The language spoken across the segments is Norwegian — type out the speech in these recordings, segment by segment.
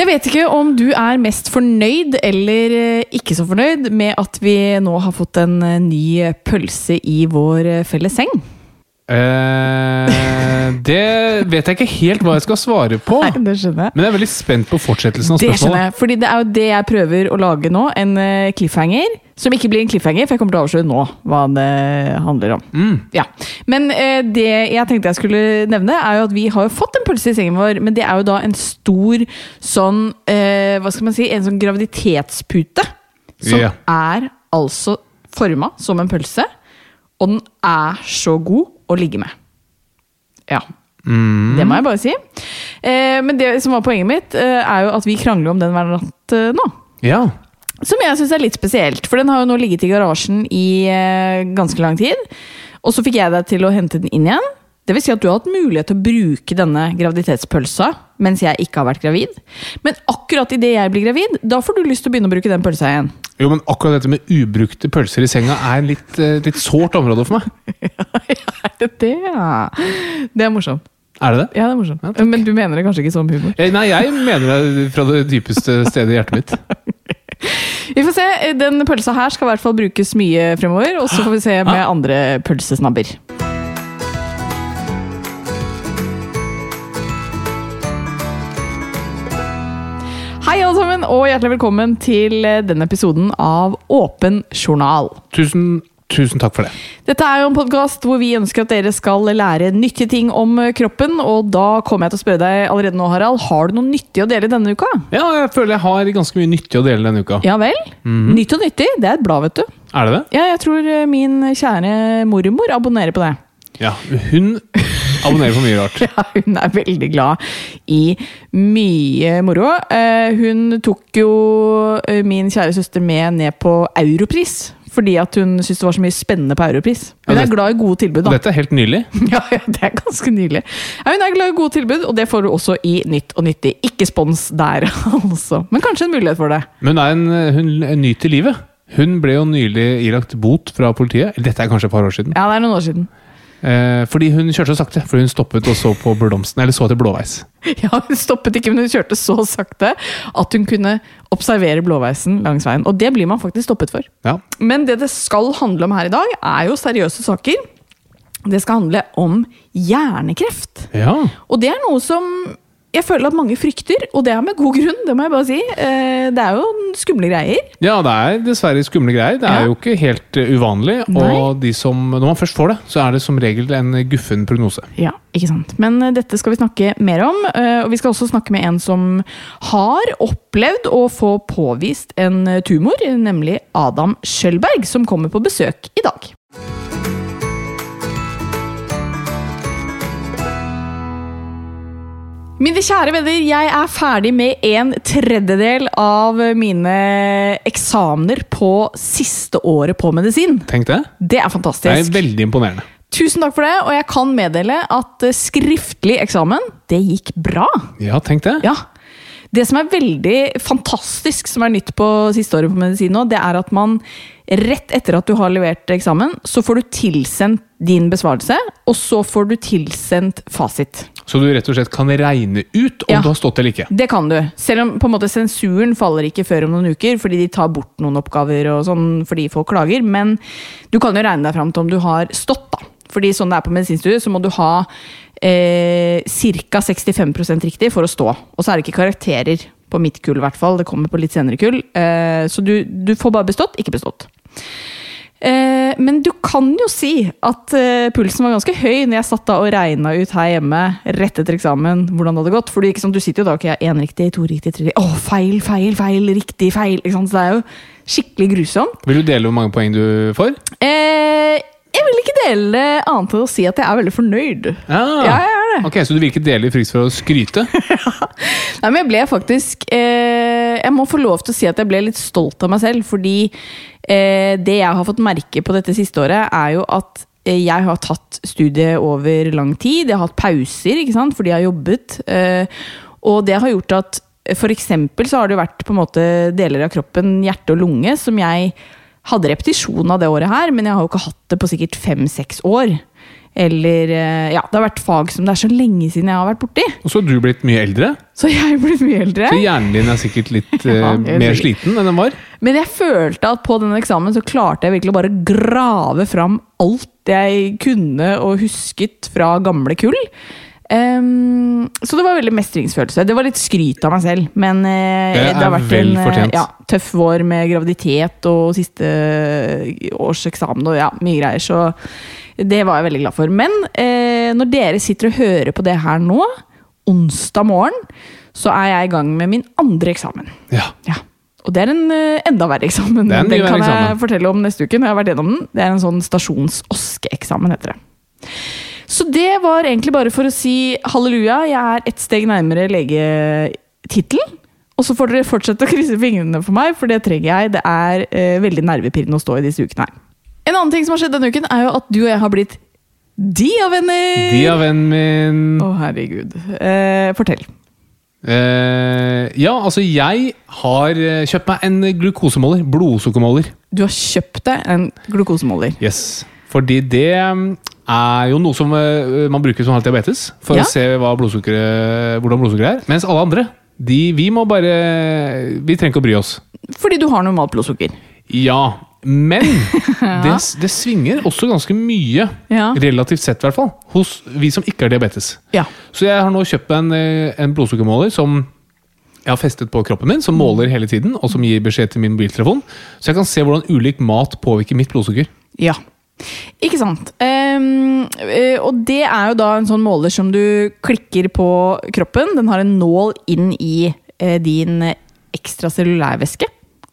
Jeg vet ikke om du er mest fornøyd eller eh, ikke så fornøyd med at vi nå har fått en eh, ny pølse i vår eh, felles seng. Eh, det vet jeg ikke helt hva jeg skal svare på. Nei, det skjønner jeg. Men jeg er veldig spent på fortsettelsen av Det skjønner jeg, fordi det er jo det jeg prøver å lage nå. En cliffhanger. Som ikke blir en cliffhanger, for jeg kommer til å avsløre nå hva det handler om. Mm. Ja. Men eh, det jeg tenkte jeg skulle nevne, er jo at vi har fått en pølse i sengen vår. Men det er jo da en stor sånn eh, Hva skal man si? En sånn graviditetspute. Som yeah. er altså forma som en pølse. Og den er så god å ligge med. Ja. Mm. Det må jeg bare si. Eh, men det som var poenget mitt, eh, er jo at vi krangler om den hver natt eh, nå. Ja. Som jeg syns er litt spesielt, for den har jo nå ligget i garasjen i eh, ganske lang tid. Og så fikk jeg deg til å hente den inn igjen. Det vil si at du har hatt mulighet til å bruke denne graviditetspølsa mens jeg ikke har vært gravid. Men akkurat idet jeg blir gravid, da får du lyst til å begynne å bruke den pølsa igjen. Jo, men akkurat dette med ubrukte pølser i senga er litt, eh, litt sårt område for meg. Er det det? ja? Det er morsomt. Er det det? Ja, det er morsomt. Ja. Men du mener det kanskje ikke som humor? Eh, Nei, jeg mener det fra det dypeste stedet i hjertet mitt. Vi får se. Den pølsa her skal i hvert fall brukes mye fremover. Og så får vi se med andre pølsesnabber. Hei, alle sammen, og hjertelig velkommen til denne episoden av Åpen journal. Tusen, tusen takk for det. Dette er jo en podkast hvor vi ønsker at dere skal lære nyttige ting om eh, kroppen. Og da kommer jeg til å spørre deg allerede nå, Harald. Har du noe nyttig å dele denne uka? Ja, jeg føler jeg har ganske mye nyttig å dele denne uka. Ja vel? Nytt og nyttig, det er et blad, vet du. Er det det? Ja, jeg tror eh, min kjære mormor abonnerer på det. Ja. Hun abonnerer på mye rart. Ja, hun er veldig glad i mye moro. Eh, hun tok jo min kjære søster med ned på Europris. Fordi at hun syntes det var så mye spennende på Europris. Hun er glad i gode tilbud, da. Dette er helt nylig. Ja, ja, det er ganske nylig. Ja, hun er glad i gode tilbud, og det får du også i Nytt og nyttig. Ikke spons der, altså. Men kanskje en mulighet for det. Men hun, er en, hun nyter livet. Hun ble jo nylig ilagt bot fra politiet. Dette er kanskje et par år siden. Ja, det er noen år siden. Eh, fordi hun kjørte så sakte. Fordi hun stoppet og så på blomsten, eller så etter blåveis. Ja, Hun stoppet ikke, men hun kjørte så sakte at hun kunne observere blåveisen langs veien. Og det blir man faktisk stoppet for. Ja. Men det det skal handle om her i dag, er jo seriøse saker. Det skal handle om hjernekreft. ja. Og det er noe som jeg føler at mange frykter, og det er med god grunn. Det må jeg bare si. Eh, Det er jo skumle greier. Ja, det er dessverre skumle greier. Det er Ja. jo ikke helt eh, uvanlig. Nei. Og de som, når man først får det, så er det som regel en guffen prognose. Ja, ikke sant. Men eh, dette skal vi snakke mer om. Og vi skal også snakke med en som har opplevd å få påvist en tumor, nemlig Adam Schjølberg, som kommer på besøk i dag. Mine kjære venner, jeg er ferdig med en tredjedel av mine eksamener på siste året på medisin. Tenk det. Det er fantastisk. Det er veldig imponerende. Tusen takk for det, og jeg kan meddele at eh, skriftlig eksamen, det gikk bra. Ja, tenk det. Ja. Det som er veldig fantastisk, som er nytt på siste året på medisin nå, det er at man rett etter at du har levert eksamen, så får du tilsendt din besvarelse, og så får du tilsendt fasit. Så du rett og slett kan regne ut om Ja. du har stått eller ikke. Det kan du. Selv om på en måte sensuren faller ikke før om noen uker, fordi de tar bort noen oppgaver og sånn fordi folk klager. Men du kan jo regne deg fram til om du har stått, da. Fordi sånn det er på medisinstudiet, så må du ha eh, ca. 65% riktig for å stå. Og så er det ikke karakterer på mitt kull, i hvert fall. Det kommer på litt senere kull. Eh, så du, du får bare bestått, ikke bestått. Eh, men du kan jo si at eh, pulsen var ganske høy når jeg satt da og regna ut her hjemme rett etter eksamen hvordan det hadde gått. Fordi ikke sant, Du sitter jo da ok, én riktig, to riktig, tre riktig Å, feil, feil, feil, riktig, feil. Så det er jo skikkelig grusomt. Vil du dele hvor mange poeng du får? Eh, jeg vil ikke dele annet enn å si at jeg er veldig fornøyd. Ah. Ja, jeg er det. Ok, Så du vil ikke dele i frykt for å skryte? Nei, men jeg ble faktisk eh, Jeg må få lov til å si at jeg ble litt stolt av meg selv, fordi eh, det jeg har fått merke på dette siste året, er jo at eh, jeg har tatt studiet over lang tid. Jeg har hatt pauser ikke sant? fordi jeg har jobbet. Eh, og det har gjort at for eksempel så har det jo vært på en måte deler av kroppen, hjerte og lunge, som jeg hadde repetisjon av det året her, men jeg har jo ikke hatt det på sikkert fem-seks år. Eller eh, Ja, det har vært fag som det er så lenge siden jeg har vært borti. Og så har du blitt mye eldre, Så jeg er blitt mye eldre. så hjernen din er sikkert litt eh, Ja, helt mer sliten enn den var. Men jeg følte at på denne eksamen så klarte jeg virkelig å bare grave fram alt jeg kunne og husket fra gamle kull. Ehm, så det var veldig mestringsfølelse. Det var litt skryt av meg selv, men uh, Det det, har vært en uh, ja, tøff vår med graviditet og siste års eksamen og ja, mye greier, så det var jeg veldig glad for. Men uh, når dere sitter og hører på det her nå, onsdag morgen, så er jeg i gang med min andre eksamen. Ja. Ja. Og det er en eh, enda verre eksamen. En Den kan jeg eksamen. fortelle om neste uke. når jeg har vært gjennom den. Det er en sånn stasjons-oskeeksamen, heter det. Så det var egentlig bare for å si halleluja, jeg er ett steg nærmere legetittelen. Og så får dere fortsette å krysse fingrene for meg, for det trenger jeg. Det er eh, veldig nervepirrende å stå i disse ukene her. En annen ting som har skjedd denne uken, er jo at du og jeg har blitt dia-venner! Dia-vennen min Å, herregud. Eh, fortell. eh, Ja, altså, jeg har eh, kjøpt meg en glukosemåler. Blodsukkermåler. Du har kjøpt deg en glukosemåler. Yes. Fordi det er jo noe som eh, man bruker som har diabetes, for Ja. å se blodsukkeret, hvordan blodsukkeret er. Mens alle andre, de, vi må bare Vi trenger ikke å bry oss. Fordi du har normalt blodsukker. Ja, men det, det svinger også ganske mye, Ja. relativt sett i hvert fall, hos vi som ikke har diabetes. Ja. Så jeg har nå kjøpt en, eh, en blodsukkermåler som jeg har festet på kroppen min, som måler hele tiden, og som gir beskjed til min mobiltelefon. Så jeg kan se hvordan ulik mat påvirker mitt blodsukker. Ja. Ikke sant. Eh, og det er jo da en sånn måler som du klikker på kroppen. Den har en nål inn i uh, din ekstracellulærvæske.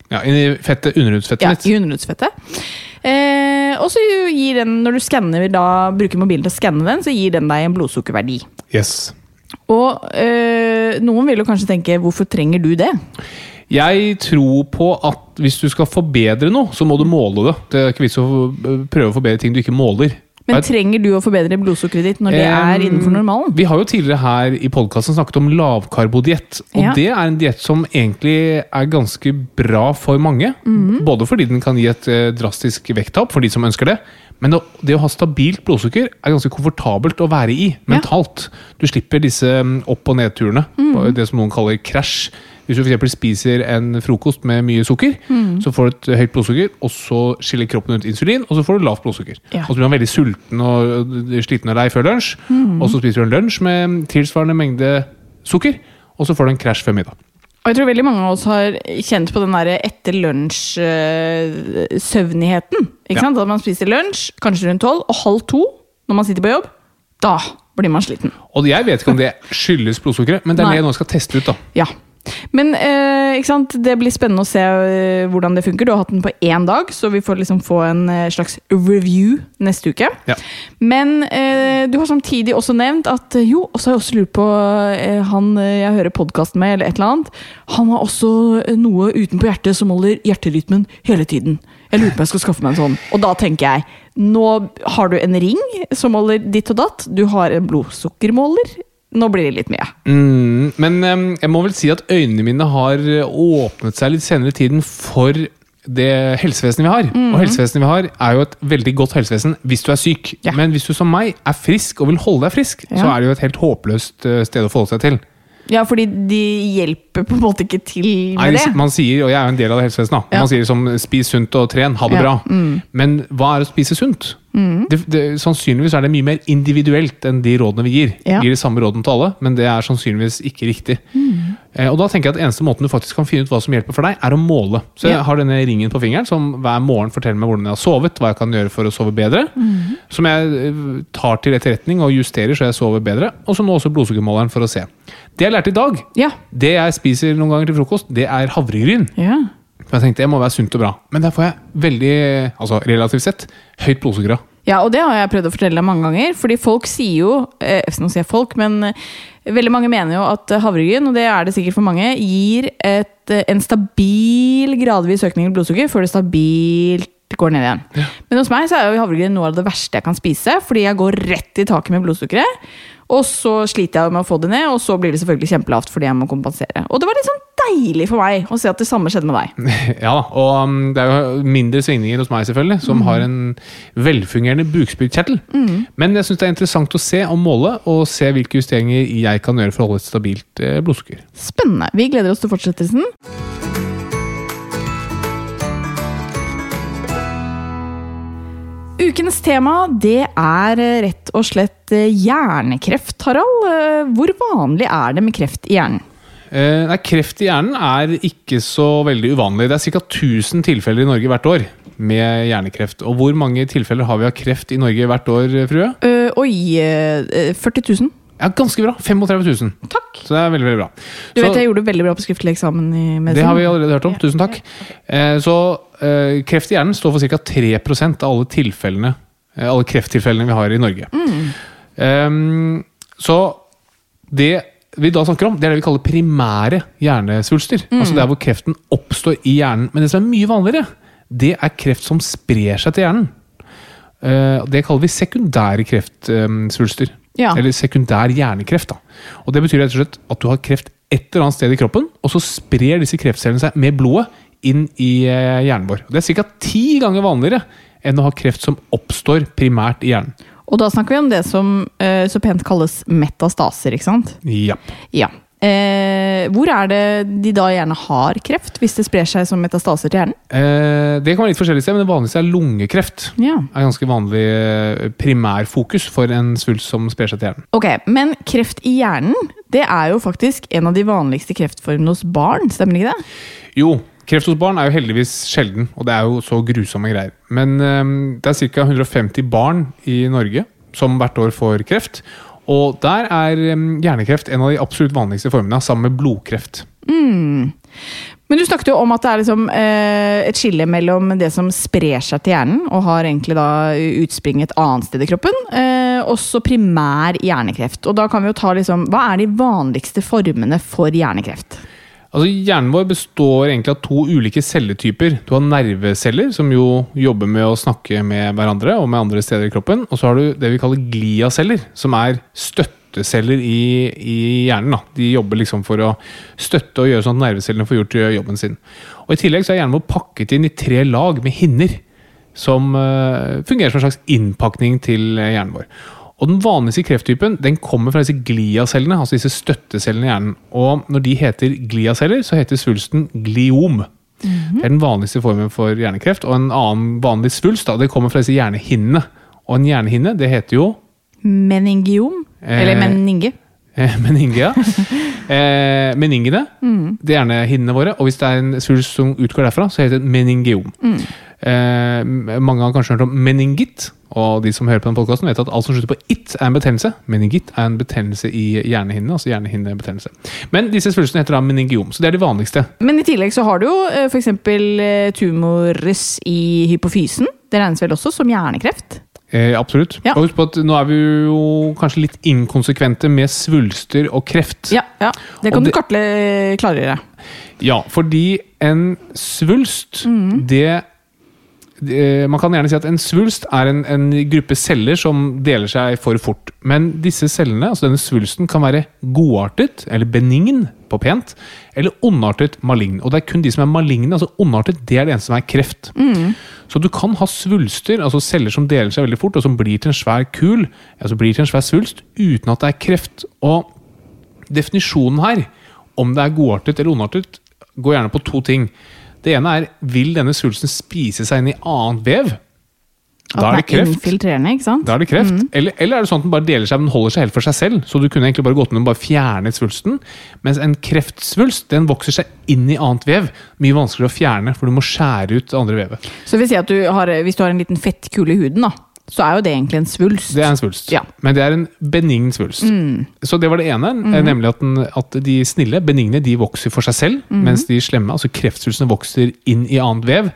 Ja, Inni fettet, underhudsfettet Ja, mitt. i underhudsfettet. Eh, og så gir den, når du skanner, da, bruker mobilen til å skanne den, så gir den deg en blodsukkerverdi. Yes. Og eh, noen vil jo kanskje tenke, hvorfor trenger du det? Jeg tror på at hvis du skal forbedre noe, så må du måle det. Det er ikke vits å øh, prøve å forbedre ting du ikke måler. Men trenger du å forbedre blodsukkeret ditt når det er innenfor normalen? Vi har jo tidligere her i podkasten snakket om lavkarbodiett. Og Ja. det er en diett som egentlig er ganske bra for mange. Mhm. Både fordi den kan gi et eh, drastisk vekttap for de som ønsker det. Men det, det å ha stabilt blodsukker er ganske komfortabelt å være i mentalt. Du slipper disse mm, opp- og nedturene. Mhm. Det som noen kaller krasj. Hvis du eksempel spiser en frokost med mye sukker, mm. så får du et høyt blodsukker, og så skiller kroppen ut insulin, og så får du lavt blodsukker. Ja. Og så blir man veldig sulten og øh, sliten og lei før lunsj, mm. og så spiser du en lunsj med tilsvarende mengde sukker, og så får du en krasj før middag. Og jeg tror veldig mange av oss har kjent på den der etter lunsj-søvnigheten. Ikke Ja. sant? At man spiser lunsj kanskje rundt tolv, og halv to når man sitter på jobb. Da blir man sliten. Og jeg vet ikke om det skyldes blodsukkeret, men det er Nei. det jeg nå skal teste ut. da. Ja. Men eh, det blir spennende å se eh, hvordan det funker. Du har hatt den på én dag, så vi får liksom få en eh, slags review neste uke. Ja. Men eh, du har samtidig også nevnt at jo, og så har jeg også lurt på han jeg hører podkasten med, eller et eller annet. Han har også noe utenpå hjertet som holder hjerterytmen hele tiden. Jeg lurer på om jeg skal skaffe meg en sånn. Og da tenker jeg, nå har du en ring som holder ditt og datt. Du har en blodsukkermåler. Nå blir det litt mye. Mm, men jeg må vel si at øynene mine har eh, åpnet seg litt senere i tiden for det helsevesenet vi har. Mm. Og helsevesenet vi har er jo et veldig godt helsevesen hvis du er syk. Ja. Men hvis du som meg er frisk og vil holde deg frisk, så er det jo et helt håpløst eh, sted å forholde seg til. Ja, fordi de hjelper på en måte ikke til Nei, med det. Man sier, og jeg er jo en del av det helsevesenet. Ja. man sier som spis sunt og tren, ha det Ja, bra. Men hva er å spise sunt? Det, det, sannsynligvis er det mye mer individuelt enn de rådene vi gir. Ja. Vi gir de samme rådene til alle, men det er sannsynligvis ikke riktig. Eh, og da tenker jeg at eneste måten du faktisk kan finne ut hva som hjelper for deg, er å måle. Så jeg Ja. har denne ringen på fingeren som hver morgen forteller meg hvordan jeg har sovet, hva jeg kan gjøre for å sove bedre. Som jeg eh, tar til etterretning og justerer så jeg sover bedre. Og så nå også blodsukkermåleren for å se. Det jeg lærte i dag, Ja. det jeg spiser noen ganger til frokost, det er havregryn. ja. For jeg tenkte det må være sunt og bra. Men der får jeg veldig, altså relativt sett, høyt blodsukker av. Ja, og det har jeg prøvd å fortelle deg mange ganger. Fordi folk sier jo eh, Nå sier jeg folk, men eh, veldig mange mener jo at eh, havregryn, og det er det sikkert for mange, gir et, eh, en stabil gradvis økning i blodsukker før det stabilt går ned igjen. Men hos meg så er jo havregryn noe av det verste jeg kan spise, fordi jeg går rett i taket med blodsukkeret. Og så sliter jeg med å få det ned, og så blir det selvfølgelig kjempelavt fordi jeg må kompensere. Og det var litt sånn deilig for meg å se at det samme skjedde med deg. Ja og um, det er jo mindre svingninger hos meg, selvfølgelig, som har en velfungerende bukspyttkjertel. Men jeg syns det er interessant å se og måle, og se hvilke justeringer jeg kan gjøre for å holde et stabilt eh, blodsukker. Spennende. Vi gleder oss til fortsettelsen. Ukens tema det er eh, rett og slett eh, hjernekreft, Harald. Eh, Hvor vanlig er det med kreft i hjernen? Eh, nei, kreft i hjernen er ikke så veldig uvanlig. Det er ca. 1000 tilfeller i Norge hvert år med hjernekreft. Og hvor mange tilfeller har vi av kreft i Norge hvert år, frue? Eh, oi, eh, 40 000. Ja, Ganske bra. 35 000. Takk. Så det er veldig, veldig bra. Du Så- vet jeg gjorde veldig bra på skriftlig eksamen i medisin. Det har vi allerede hørt om. Tusen takk. Eh, Så kreft i hjernen står for ca. 3% av alle tilfellene eh, Alle krefttilfellene vi har i Norge. Ehm, så det vi da snakker om, det er det vi kaller primære hjernesvulster. Altså der hvor kreften oppstår i hjernen. Men det som er mye vanligere, det er kreft som sprer seg til hjernen. Eh, det kaller vi sekundære kreftsvulster. Ja. Eller sekundær hjernekreft. Da. Og Det betyr rett og slett at du har kreft et eller annet sted i kroppen, og så sprer disse kreftcellene seg med blodet inn i eh, hjernen vår. Det er ca. ti ganger vanligere enn å ha kreft som oppstår primært i hjernen. Og da snakker vi om det som eh, så pent kalles metastaser, ikke sant? Ja. Ja. Eh, hvor er det de da gjerne har kreft, hvis det sprer seg som metastaser til hjernen? Eh, det kan være litt forskjellig men det vanligste er lungekreft. Ja. er ganske vanlig eh, primærfokus for en svulst som sprer seg til hjernen. Ok, Men kreft i hjernen det er jo faktisk en av de vanligste kreftformene hos barn, stemmer ikke det? Jo, kreft hos barn er jo heldigvis sjelden, og det er jo så grusomme greier. Men eh, det er ca. 150 barn i Norge som hvert år får kreft. Og der er eh, hjernekreft en av de absolutt vanligste formene, sammen med blodkreft. Men du snakket jo om at det er liksom, eh, et skille mellom det som sprer seg til hjernen, og har egentlig da utspring et annet sted i kroppen, eh, også primær hjernekreft. Og da kan vi jo ta liksom, Hva er de vanligste formene for hjernekreft? Altså, Hjernen vår består egentlig av to ulike celletyper. Du har nerveceller, som jo jobber med å snakke med hverandre og med andre steder i kroppen. Og så har du det vi kaller gliaceller, som er støtteceller i, i hjernen. Da. De jobber liksom for å støtte og gjøre sånn at nervecellene får gjort jobben sin. Og I tillegg så er hjernen vår pakket inn i tre lag med hinner, som eh, fungerer som en slags innpakning til eh, hjernen vår. Og Den vanligste krefttypen den kommer fra disse gliacellene, altså disse støttecellene i hjernen. Og Når de heter gliaceller, så heter svulsten gliom. Det er den vanligste formen for hjernekreft. Og en annen vanlig svulst da, det kommer fra disse hjernehinnene. Og en hjernehinne det heter jo Meningiom? Eh, Eller meninge? eh, meninge. ja. Eh, meningene, det er hjernehinnene våre. Og hvis det er en svulst som utgår derfra, så heter det meningiom. Eh, mange har kanskje hørt om meningitt, Og de som hører på den podcasten vet at alt som slutter på it, er en betennelse. Meningitt er en betennelse i hjernehinnene. altså hjernehinnebetennelse. Men disse svulstene heter da meningiom, så det er de vanligste. Men i tillegg så har du jo f.eks. for eksempel eh, tumores i hypofysen. Det regnes vel også som hjernekreft? Eh, absolutt. Ja. Og husk på at nå er vi jo kanskje litt inkonsekvente med svulster og kreft. Ja, ja. Det kan og du kartle klarere. Ja, fordi en svulst, Mm. det- Man kan gjerne si at en svulst er en, en gruppe celler som deler seg for fort. Men disse cellene, altså denne svulsten, kan være godartet, eller benign, på pent, eller ondartet, malign. Og det er kun de som er maligne, altså ondartet, det er det eneste som er kreft. Så du kan ha svulster, altså celler som deler seg veldig fort, og som blir til en svær kul, altså blir til en svær svulst, uten at det er kreft. Og definisjonen her, om det er godartet eller ondartet, går gjerne på to ting. Det ene er vil denne svulsten spise seg inn i annet vev? Da er det kreft. ikke sant? Da er det kreft. Eller, eller er det sånn at den bare deler seg, men holder seg helt for seg selv? Så du kunne egentlig bare gått ned og bare fjernet svulsten. Mens en kreftsvulst den vokser seg inn i annet vev. Mye vanskeligere å fjerne, for du må skjære ut det andre vevet. Så vil si at du har, hvis du har en liten fettkule i huden, da, så er jo det egentlig en svulst. Det er en svulst. Ja. Men det er en benign svulst. Så det var det ene. eh, Nemlig at, den, at de snille, benigne, de vokser for seg selv. Mens de slemme, altså kreftsvulstene, vokser inn i annet vev.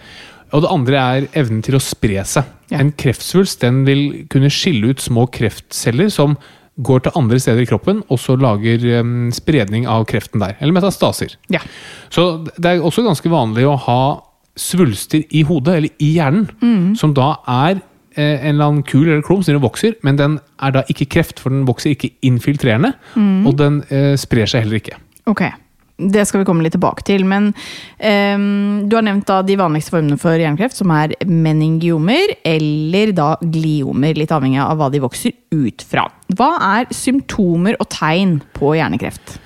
Og det andre er evnen til å spre seg. Ja. En kreftsvulst den vil kunne skille ut små kreftceller som går til andre steder i kroppen, og så lager um, spredning av kreften der. Eller metastaser. Ja. Så det er også ganske vanlig å ha svulster i hodet, eller i hjernen, som da er en eller annen kul eller klump som vokser, men den er da ikke kreft, for den vokser ikke infiltrerende, og den eh, sprer seg heller ikke. Ok, det skal vi komme litt tilbake til. Men um, du har nevnt da de vanligste formene for hjernekreft, som er meningiomer eller da gliomer. Litt avhengig av hva de vokser ut fra. Hva er symptomer og tegn på hjernekreft?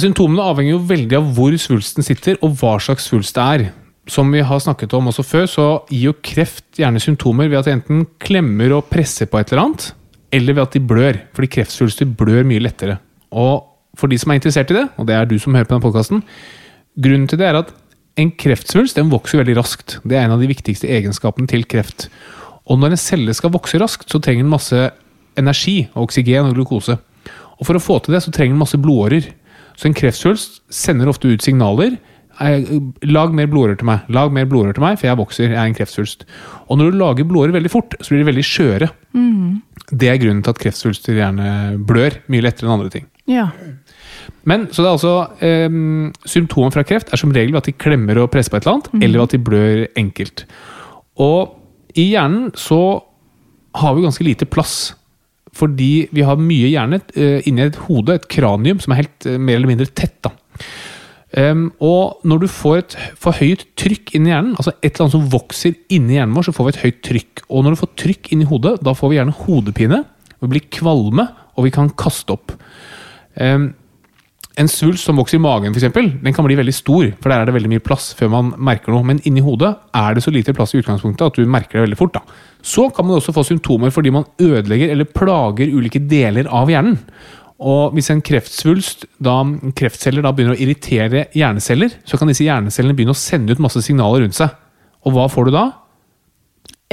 Symptomene avhenger jo veldig av hvor svulsten sitter, og hva slags svulst det er. Som vi har snakket om også før, så gir jo kreft gjerne symptomer ved at de enten klemmer og presser på et eller annet, eller ved at de blør. Fordi kreftsvulster blør mye lettere. Og for de som er interessert i det, og det er du som hører på denne podkasten, grunnen til det er at en kreftsvulst den vokser veldig raskt. Det er en av de viktigste egenskapene til kreft. Og når en celle skal vokse raskt, så trenger den masse energi, oksygen og glukose. Og for å få til det, så trenger den masse blodårer. Så en kreftsvulst sender ofte ut signaler. Lag mer blodårer til meg, lag mer blodårer til meg, for jeg vokser, jeg er en kreftsvulst. Og når du lager blodårer veldig fort, så blir de veldig skjøre. Det er grunnen til at kreftsvulster gjerne blør mye lettere enn andre ting. Ja. Men så det er altså eh, Symptomer fra kreft er som regel at de klemmer og presser på et eller annet, eller ved at de blør enkelt. Og i hjernen så har vi ganske lite plass. Fordi vi har mye hjerne eh, inni et hode, et kranium, som er helt eh, mer eller mindre tett. da. Em, og når du får et forhøyet trykk inn i hjernen, altså et eller annet som vokser inni hjernen vår, så får vi et høyt trykk. Og når du får trykk inn i hodet, da får vi gjerne hodepine, vi blir kvalme, og vi kan kaste opp. Um, en svulst som vokser i magen, for eksempel, den kan bli veldig stor, for der er det veldig mye plass før man merker noe. Men inni hodet er det så lite plass i utgangspunktet at du merker det veldig fort. da. Så kan man også få symptomer fordi man ødelegger eller plager ulike deler av hjernen. Og hvis en kreftsvulst, da kreftceller da begynner å irritere hjerneceller, så kan disse hjernecellene begynne å sende ut masse signaler rundt seg. Og hva får du da?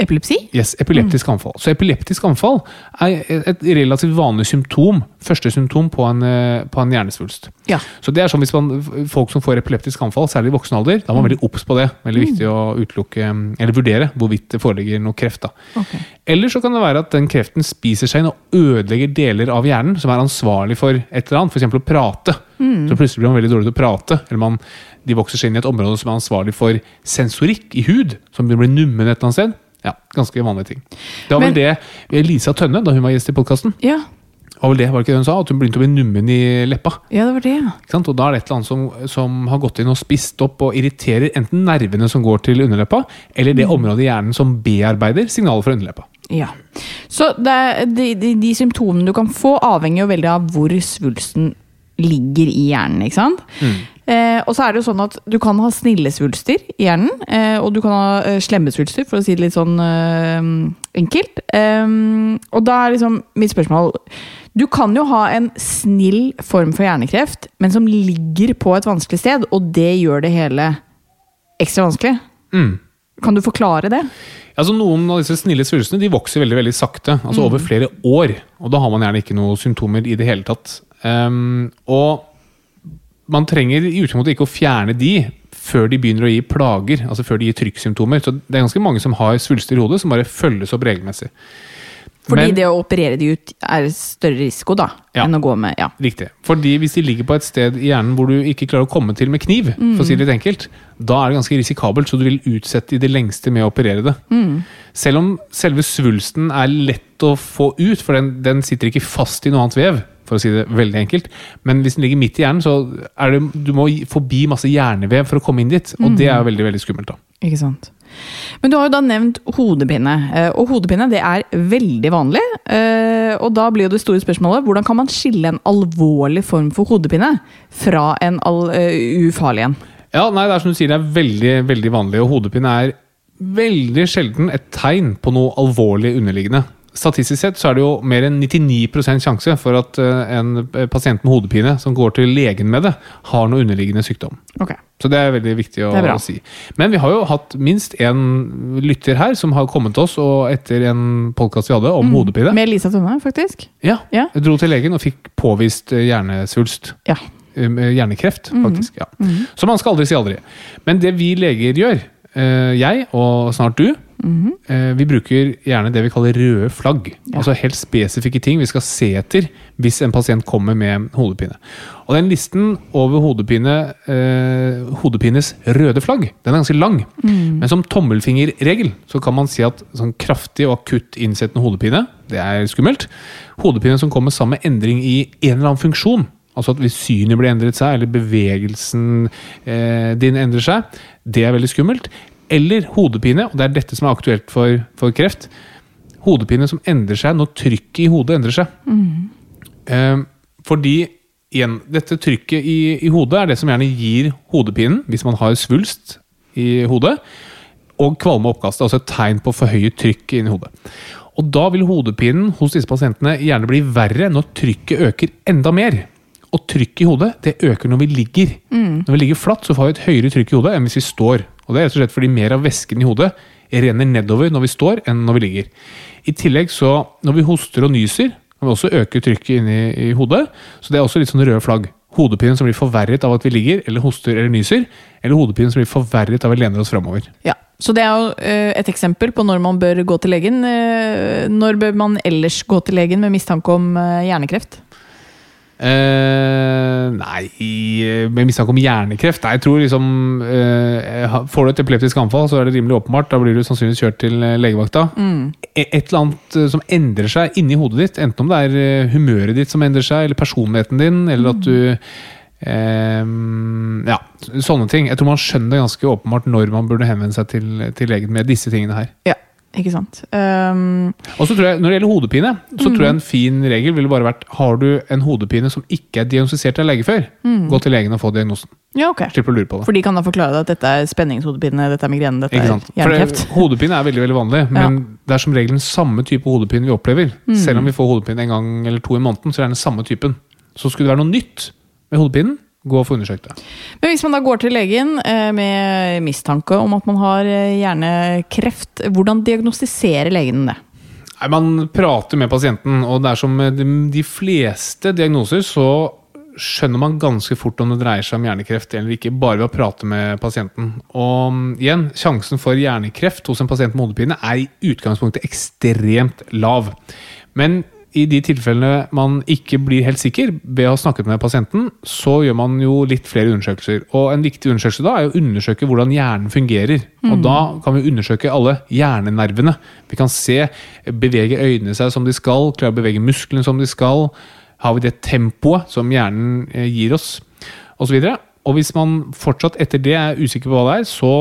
Epilepsi? Yes, epileptisk anfall. Så epileptisk anfall er et relativt vanlig symptom, første symptom på en, eh, på en hjernesvulst. Ja. Så det er sånn hvis man, folk som får epileptisk anfall, særlig i voksen alder, da er man veldig obs på det. Veldig viktig å utelukke, eller vurdere hvorvidt det foreligger noe kreft. da. Okay. Eller så kan det være at den kreften spiser seg inn og ødelegger deler av hjernen som er ansvarlig for et eller annet, f.eks. å prate. Så plutselig blir man veldig dårlig til å prate. Eller man, de vokser seg inn i et område som er ansvarlig for sensorikk i hud, som blir nummen et eller annet sted. Ja, ganske vanlige ting. Det var Men- vel det Lisa Tønne, da hun var gjest i podkasten, Ja. var vel det var det ikke det hun sa? At hun begynte å bli nummen i leppa. ja, det var det. Og da er det et eller annet som, som har gått inn og spist opp og irriterer enten nervene som går til underleppa, eller det området i hjernen som bearbeider signaler fra underleppa. Ja. Så det er, de, de, de symptomene du kan få, avhenger jo veldig av hvor svulsten ligger i hjernen. ikke sant? Eh, og så er det jo sånn at du kan ha snille svulster i hjernen, eh, og du kan ha eh, slemme svulster, for å si det litt sånn eh, enkelt. Eh, og da er liksom mitt spørsmål Du kan jo ha en snill form for hjernekreft, men som ligger på et vanskelig sted, og det gjør det hele ekstra vanskelig. Mm. Kan du forklare det? Altså Noen av disse snille svulstene de vokser veldig veldig sakte, altså over flere år. Og da har man gjerne ikke noen symptomer i det hele tatt. Um, og man trenger i utgangspunktet ikke å fjerne de før de begynner å gi plager, altså før de gir trykksymptomer. Så det er ganske mange som har svulster i hodet som bare følges opp regelmessig. Fordi Men- det å operere de ut er større risiko, da, Ja. enn å gå med Ja. Riktig. Fordi hvis de ligger på et sted i hjernen hvor du ikke klarer å komme til med kniv, for å si det litt enkelt, da er det ganske risikabelt, så du vil utsette i det lengste med å operere det. Selv om selve svulsten er lett å få ut, for den, den sitter ikke fast i noe annet vev, for å si det veldig enkelt. Men hvis den ligger midt i hjernen, så er det, du må du forbi masse hjernevev for å komme inn dit. Og det er jo veldig, veldig skummelt, da. Ikke sant. Men du har jo da nevnt hodepine, eh, og hodepine det er veldig vanlig. eh, Og da blir jo det store spørsmålet hvordan kan man skille en alvorlig form for hodepine fra en eh, ufarlig en? Ja, nei, det er som du sier, det er veldig, veldig vanlig, og hodepine er veldig sjelden et tegn på noe alvorlig underliggende. Statistisk sett så er det jo mer enn 99 sjanse for at eh, en pasient med hodepine som går til legen med det, har noe underliggende sykdom. Okay. Så det er veldig viktig å er si. Men vi har jo hatt minst én lytter her som har kommet til oss og etter en podkast vi hadde om hodepine. Med Lisa Tønne, faktisk. Ja, Ja. jeg dro til legen og fikk påvist eh, hjernesvulst. Ja. Eh, Hjernekreft, faktisk. faktisk. ja. Så man skal aldri si aldri. Men det vi leger gjør, eh, jeg og snart du, Mhm. -hmm. vi bruker gjerne det vi kaller røde flagg. Altså helt spesifikke ting vi skal se etter hvis en pasient kommer med hodepine. Og den listen over hodepine, eh, hodepines røde flagg, den er ganske lang. Men som tommelfingerregel så kan man si at sånn kraftig og akutt innsettende hodepine, det er skummelt. Hodepine som kommer sammen med endring i en eller annen funksjon, Altså at hvis synet blir endret seg, eller bevegelsen eh, din endrer seg, det er veldig skummelt. Eller hodepine, og det er dette som er aktuelt for, for kreft. Hodepine som endrer seg når trykket i hodet endrer seg. Eh, fordi igjen, dette trykket i, i hodet er det som gjerne gir hodepinen, hvis man har svulst i hodet, og kvalme og oppkast. Altså et tegn på forhøyet trykk inni hodet. Og da vil hodepinen hos disse pasientene gjerne bli verre når trykket øker enda mer. Og trykket i hodet det øker når vi ligger. Når vi ligger flatt, så får vi et høyere trykk i hodet enn hvis vi står. Og det er rett og slett fordi mer av væsken i hodet renner nedover når vi står, enn når vi ligger. I tillegg så, når vi hoster og nyser, kan vi også øke trykket inni i hodet. Så det er også litt sånn røde flagg. Hodepinen som blir forverret av at vi ligger, eller hoster eller nyser. Eller hodepinen som blir forverret av at vi lener oss framover. Ja, Så det er jo eh, et eksempel på når man bør gå til legen. Eh, Når bør man ellers gå til legen med mistanke om eh, hjernekreft? Eh, nei, med mistanke om hjernekreft Nei, jeg tror liksom uh, Får du et epileptisk anfall, så er det rimelig åpenbart. Da blir du sannsynligvis kjørt til eh, legevakta. Mm. Et eller annet eh, som endrer seg inni hodet ditt, enten om det er eh, humøret ditt som endrer seg, eller personligheten din, eller at du eh, Ja, sånne ting. Jeg tror man skjønner ganske åpenbart når man burde henvende seg til, til legen med disse tingene her. Ja, ikke sant. Um, Og så tror jeg, Når det gjelder hodepine, så tror jeg en fin regel ville bare vært Har du en hodepine som ikke er diagnostisert av lege før, gå til legen og få diagnosen. ja, ok. Slipper å lure på det. For de kan da forklare deg at dette er spenningshodepine, dette er migrene, dette er hjernekreft. hodepine er veldig veldig vanlig, men det er som regel den samme type hodepine vi opplever. Selv om vi får hodepine en gang eller to i måneden, så er det den samme typen. Så skulle det være noe nytt med hodepinen, gå og få undersøkt det. Men hvis man da går til legen eh, med mistanke om at man har eh, hjernekreft, hvordan diagnostiserer legen det? Nei, Man prater med pasienten, og det er som de fleste diagnoser, så skjønner man ganske fort om det dreier seg om hjernekreft eller ikke, bare ved å prate med pasienten. Og mm, igjen, sjansen for hjernekreft hos en pasient med hodepine er i utgangspunktet ekstremt lav. Men i de tilfellene man ikke blir helt sikker ved å ha snakket med pasienten, så gjør man jo litt flere undersøkelser. Og en viktig undersøkelse da er å undersøke hvordan hjernen fungerer. Og da kan vi undersøke alle hjernenervene. Vi kan se beveger øynene seg som de skal, klarer å bevege musklene som de skal. Har vi det tempoet som hjernen eh, gir oss, osv. Og, og hvis man fortsatt etter det er usikker på hva det er, så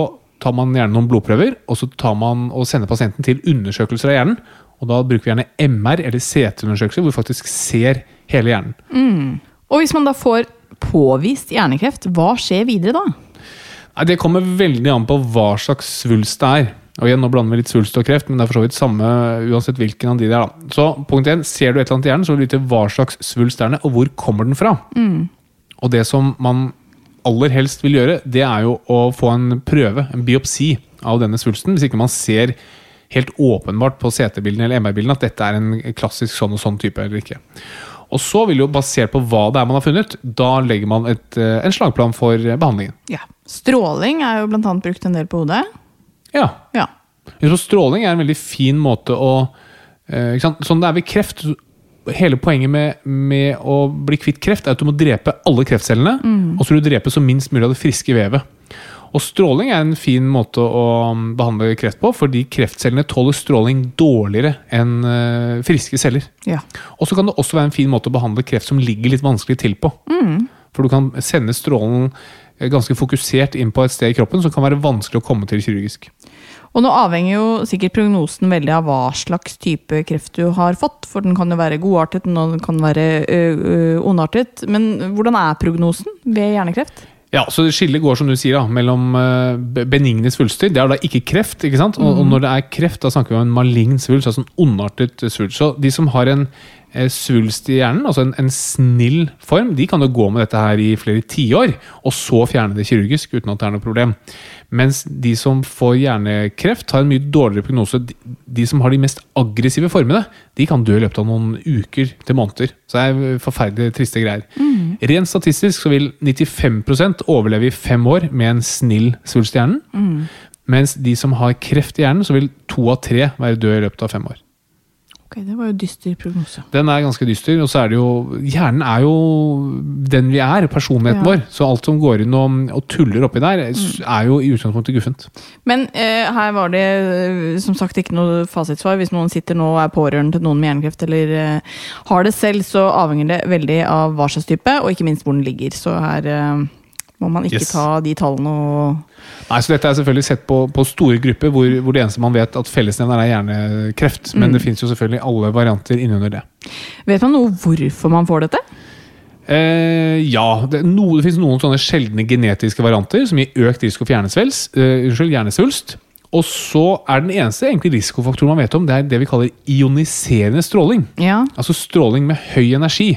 tar man gjerne noen blodprøver, og så tar man og sender pasienten til undersøkelser av hjernen. Og da bruker vi gjerne MR eller CT-undersøkelse, hvor vi faktisk ser hele hjernen. Og hvis man da får påvist hjernekreft, hva skjer videre da? Nei, Det kommer veldig an på hva slags svulst det er. Og igjen, Nå blander vi litt svulst og kreft, men det er for så vidt samme uansett hvilken av de det er. da. Så punkt 1, Ser du et eller annet i hjernen, så vil du vite hva slags svulst det er, og hvor kommer den fra. Og det som man aller helst vil gjøre, det er jo å få en prøve, en biopsi, av denne svulsten, hvis ikke man ser helt åpenbart på CT-bildene eller MR-bildene at dette er en klassisk sånn og sånn type eller ikke. Og så vil jo, basert på hva det er man har funnet, da legger man et, eh, en slagplan for behandlingen. Ja. Stråling er jo annet brukt en del på hodet. Ja. Ja. Så stråling er en veldig fin måte å eh, ikke sant? Sånn det er ved kreft Hele poenget med, med å bli kvitt kreft er at du må drepe alle kreftcellene. Og så vil du drepe så minst mulig av det friske vevet. Og stråling er en fin måte å behandle kreft på, fordi kreftcellene tåler stråling dårligere enn eh, friske celler. Ja. Og så kan det også være en fin måte å behandle kreft som ligger litt vanskelig til på. For du kan sende strålen eh, ganske fokusert inn på et sted i kroppen som kan være vanskelig å komme til kirurgisk. Og nå avhenger jo sikkert prognosen veldig av hva slags type kreft du har fått. For den kan jo være godartet, og den kan være ø, ø, ondartet. Men hvordan er prognosen ved hjernekreft? Ja, så Skillet går som du sier da, mellom eh, be- benigne svulster. Det er da ikke kreft. ikke sant? Og, og når det er kreft, da snakker vi om en malign svulst. altså en ondartet svulst. Så de som har en eh, svulst i hjernen, altså en, en snill form, de kan jo gå med dette her i flere tiår, og så fjerne det kirurgisk uten at det er noe problem. Mens de som får hjernekreft, har en mye dårligere prognose. De, som har de mest aggressive formene, de kan dø i løpet av noen uker til måneder. Så det er forferdelig triste greier. Rent statistisk så vil 95% overleve i fem år med en snill svulst i hjernen. Mens de som har kreft i hjernen, så vil to av tre være døde i løpet av fem år. Ok, Det var jo dyster prognose. Den er ganske dyster, og så er det jo Hjernen er jo den vi er, personligheten Ja. vår. Så alt som går inn og, og tuller oppi der, er jo i utgangspunktet guffent. Men eh, her var det eh, som sagt ikke noe fasitsvar. Hvis noen sitter nå og er pårørende til noen med hjernekreft, eller eh, har det selv, så avhenger det veldig av hva slags type, og ikke minst hvor den ligger. Så her eh, må man ikke Yes. ta de tallene og Nei, så Dette er selvfølgelig sett på, på store grupper, hvor, hvor det eneste man vet at fellesnevner er hjernekreft. Men det finnes jo selvfølgelig alle varianter innunder det. Vet man noe hvorfor man får dette? Eh, ja, det, no, det finnes noen sånne sjeldne genetiske varianter som gir økt risiko for hjernesvels, eh, unnskyld, hjernesvulst. Og så er den eneste egentlig risikofaktoren man vet om, det er det vi kaller ioniserende stråling. Ja. Altså stråling med høy energi.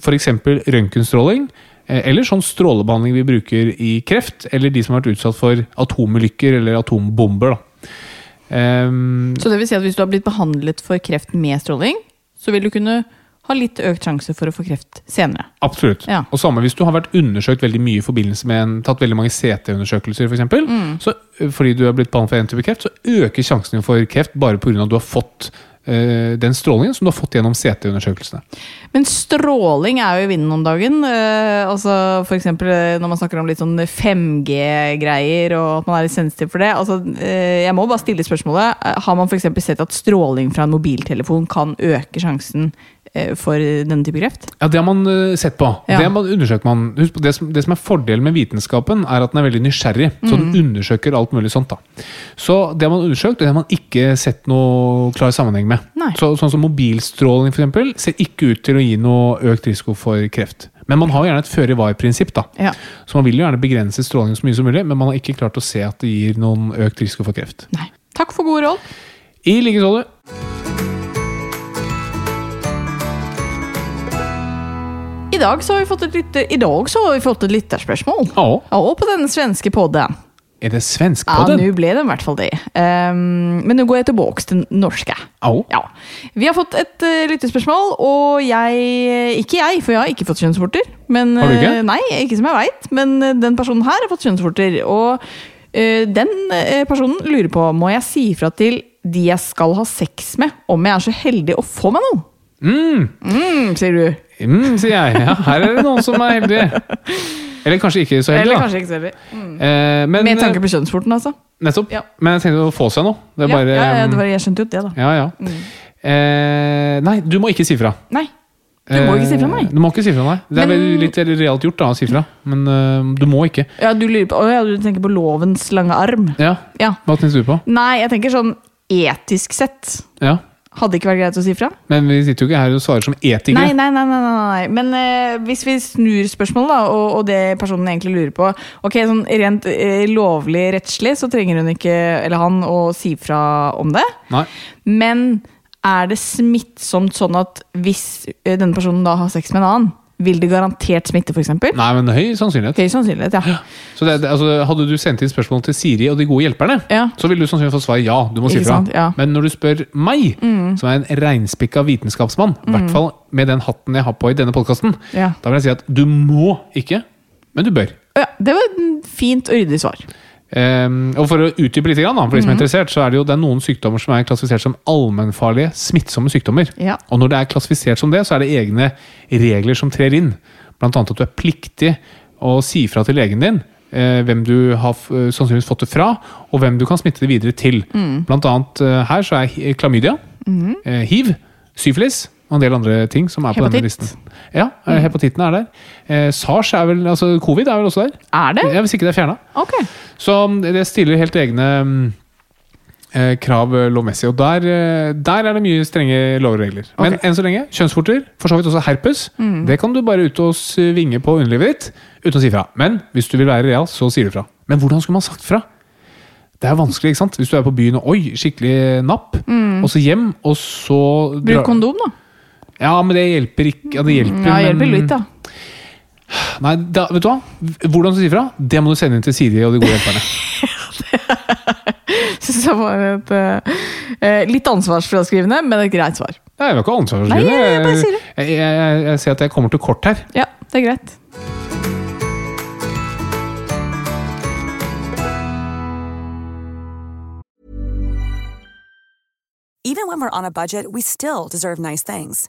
F.eks. røntgenstråling. Eh, Eller sånn strålebehandling vi bruker i kreft, eller de som har vært utsatt for atomulykker eller atombomber. Ehm, Så det vil si at hvis du har blitt behandlet for kreft med stråling, så vil du kunne ha litt økt sjanse for å få kreft senere. absolutt. Ja. Og samme hvis du har vært undersøkt veldig mye i forbindelse med en, tatt veldig mange CT-undersøkelser, f.eks. eksempel Så fordi du er blitt behandlet for en type kreft, så øker sjansen din for kreft bare pga. at du har fått den strålingen som du har fått gjennom CT-undersøkelsene. Men stråling er jo i vinden om dagen. Eh, altså eksempel eh, når man snakker om litt sånn 5G-greier, og at man er litt sensitiv for det. Altså, eh, jeg må bare stille spørsmålet. eh, Har man f.eks. sett at stråling fra en mobiltelefon kan øke sjansen eh, for denne type kreft? Ja, Det har man sett på. Ja. Det man man. Husk det, som, det som er fordelen med vitenskapen, er at den er veldig nysgjerrig. Så den undersøker alt mulig sånt. da. Så det har man undersøkt, det har man ikke sett noe klar sammenheng med. Så, sånn som Mobilstråling for eksempel, ser ikke ut til å gi noe økt risiko for kreft. Men man har jo gjerne et føre-var-prinsipp. da. Ja. Så man vil jo gjerne begrense strålingen så mye som mulig, men man har ikke klart å se at det gir noen økt risiko for kreft. Nei. Takk for gode råd. I like så, I dag så har vi fått et, lytter, I dag så har vi fått et lytterspørsmål. Ja. Ja, på den svenske podden. Er det svensk Ja, på den? nå ble det i hvert fall det. Um, men nå går jeg tilbake til norske. Au. Ja. Vi har fått et uh, lyttespørsmål, og jeg Ikke jeg, for jeg har ikke fått kjønnsvorter. Men, Har du ikke? eh, nei, ikke som jeg veit, men eh, den personen her har fått kjønnsvorter. Og uh, den eh, personen lurer på Må jeg si ifra til de jeg skal ha sex med, om jeg er så heldig å få meg noe. Mm. Mm, sier du. Mm, sier jeg. Ja, her er det noen som er heldige. Eller kanskje ikke så heldige, Eller kanskje ikke så heldig. Eh, men, Med tanke på kjønnsvorten, altså. Nettopp. Ja. Men jeg tenkte å få seg noe. Det er Ja, bare ja, ja, um, det var, jeg skjønte jo det, da. ja, ja. Eh, nei, du må ikke si fra. Nei. Du må ikke si fra, nei. Eh, Du må ikke si fra, nei. Det er Men- litt realt gjort da, å si fra, men uh, du må ikke. Ja, du på, å, ja, du tenker på lovens lange arm. Ja, Ja. Hva tenker du på? Nei, jeg tenker sånn etisk sett. Ja, Hadde ikke vært greit å si fra? Men vi sitter jo ikke her og svarer som etikere. Nei, nei, nei. nei, nei. Men eh, hvis vi snur spørsmålet, da, og, og det personen egentlig lurer på Ok, sånn Rent eh, lovlig rettslig så trenger hun ikke, eller han, å si fra om det. Nei. Men er det smittsomt sånn at hvis eh, denne personen da har sex med en annen, vil det garantert smitte, f.eks.? Nei, men høy sannsynlighet. Høy sannsynlighet, ja. Så det, det, altså, hadde du sendt inn spørsmål til Siri og de gode hjelperne, Ja. så ville du sannsynligvis fått svar ja. Du må si fra. Ja. Mm. Men når du spør meg, som er en reinspikka vitenskapsmann, i hvert fall med den hatten jeg har på i denne podkasten, Ja. da vil jeg si at du må ikke, men du bør. ja. Det var et fint og ryddig svar. Ehm, og For å utdype litt, grann, da, for de som Mhm. er interessert, så er det jo det er noen sykdommer som er klassifisert som allmennfarlige, smittsomme sykdommer. Ja. Og når det er klassifisert som det, så er det egne regler som trer inn. Annet at du er pliktig å si fra til legen din eh, hvem du har eh, sannsynligvis fått det fra, og hvem du kan smitte det videre til. Mm. Blant annet eh, her så er klamydia, eh, hiv, syfilis og en del andre ting som er på denne listen. Ja, mm. hepatitten er der. Eh, SARS er vel, altså covid er vel også der? Er det? Ja, hvis ikke det er fjerna. Okay. Så mm, det stiller helt egne mm, eh, krav eh, lovmessig. Og der, eh, der er det mye strenge lover og regler. Men enn så lenge, kjønnsvorter, for så vidt også herpes, det kan du bare ut og svinge på underlivet ditt uten å si fra. Men hvis du vil være real, så sier du fra. Men hvordan skulle man sagt fra? Det er vanskelig, ikke sant? Hvis du er på byen og oi, skikkelig napp, og så hjem, og så Bruk kondom, da. Ja, men det hjelper ikke. Ja, det hjelper, Ja, hjelper men- litt, da. Nei, da, vet du hva? Hvordan du sier fra? Det må du sende inn til Siri og de gode hjelperne. Syns jeg var et uh, litt ansvarsfraskrivende, men et greit svar. Nei, jeg var ikke ansvarsfraskrivende. Nei, jeg bare sier det. Jeg, jeg, jeg, jeg ser at jeg kommer til kort her. Ja, det er greit. Even when we're on a budget, we still deserve nice things.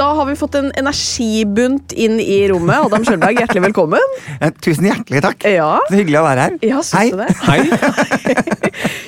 Da har vi fått en energibunt inn i rommet. Adam Sjølberg, hjertelig velkommen. Tusen hjertelig takk. Ja, Så hyggelig å være her. ja synes det? Hei!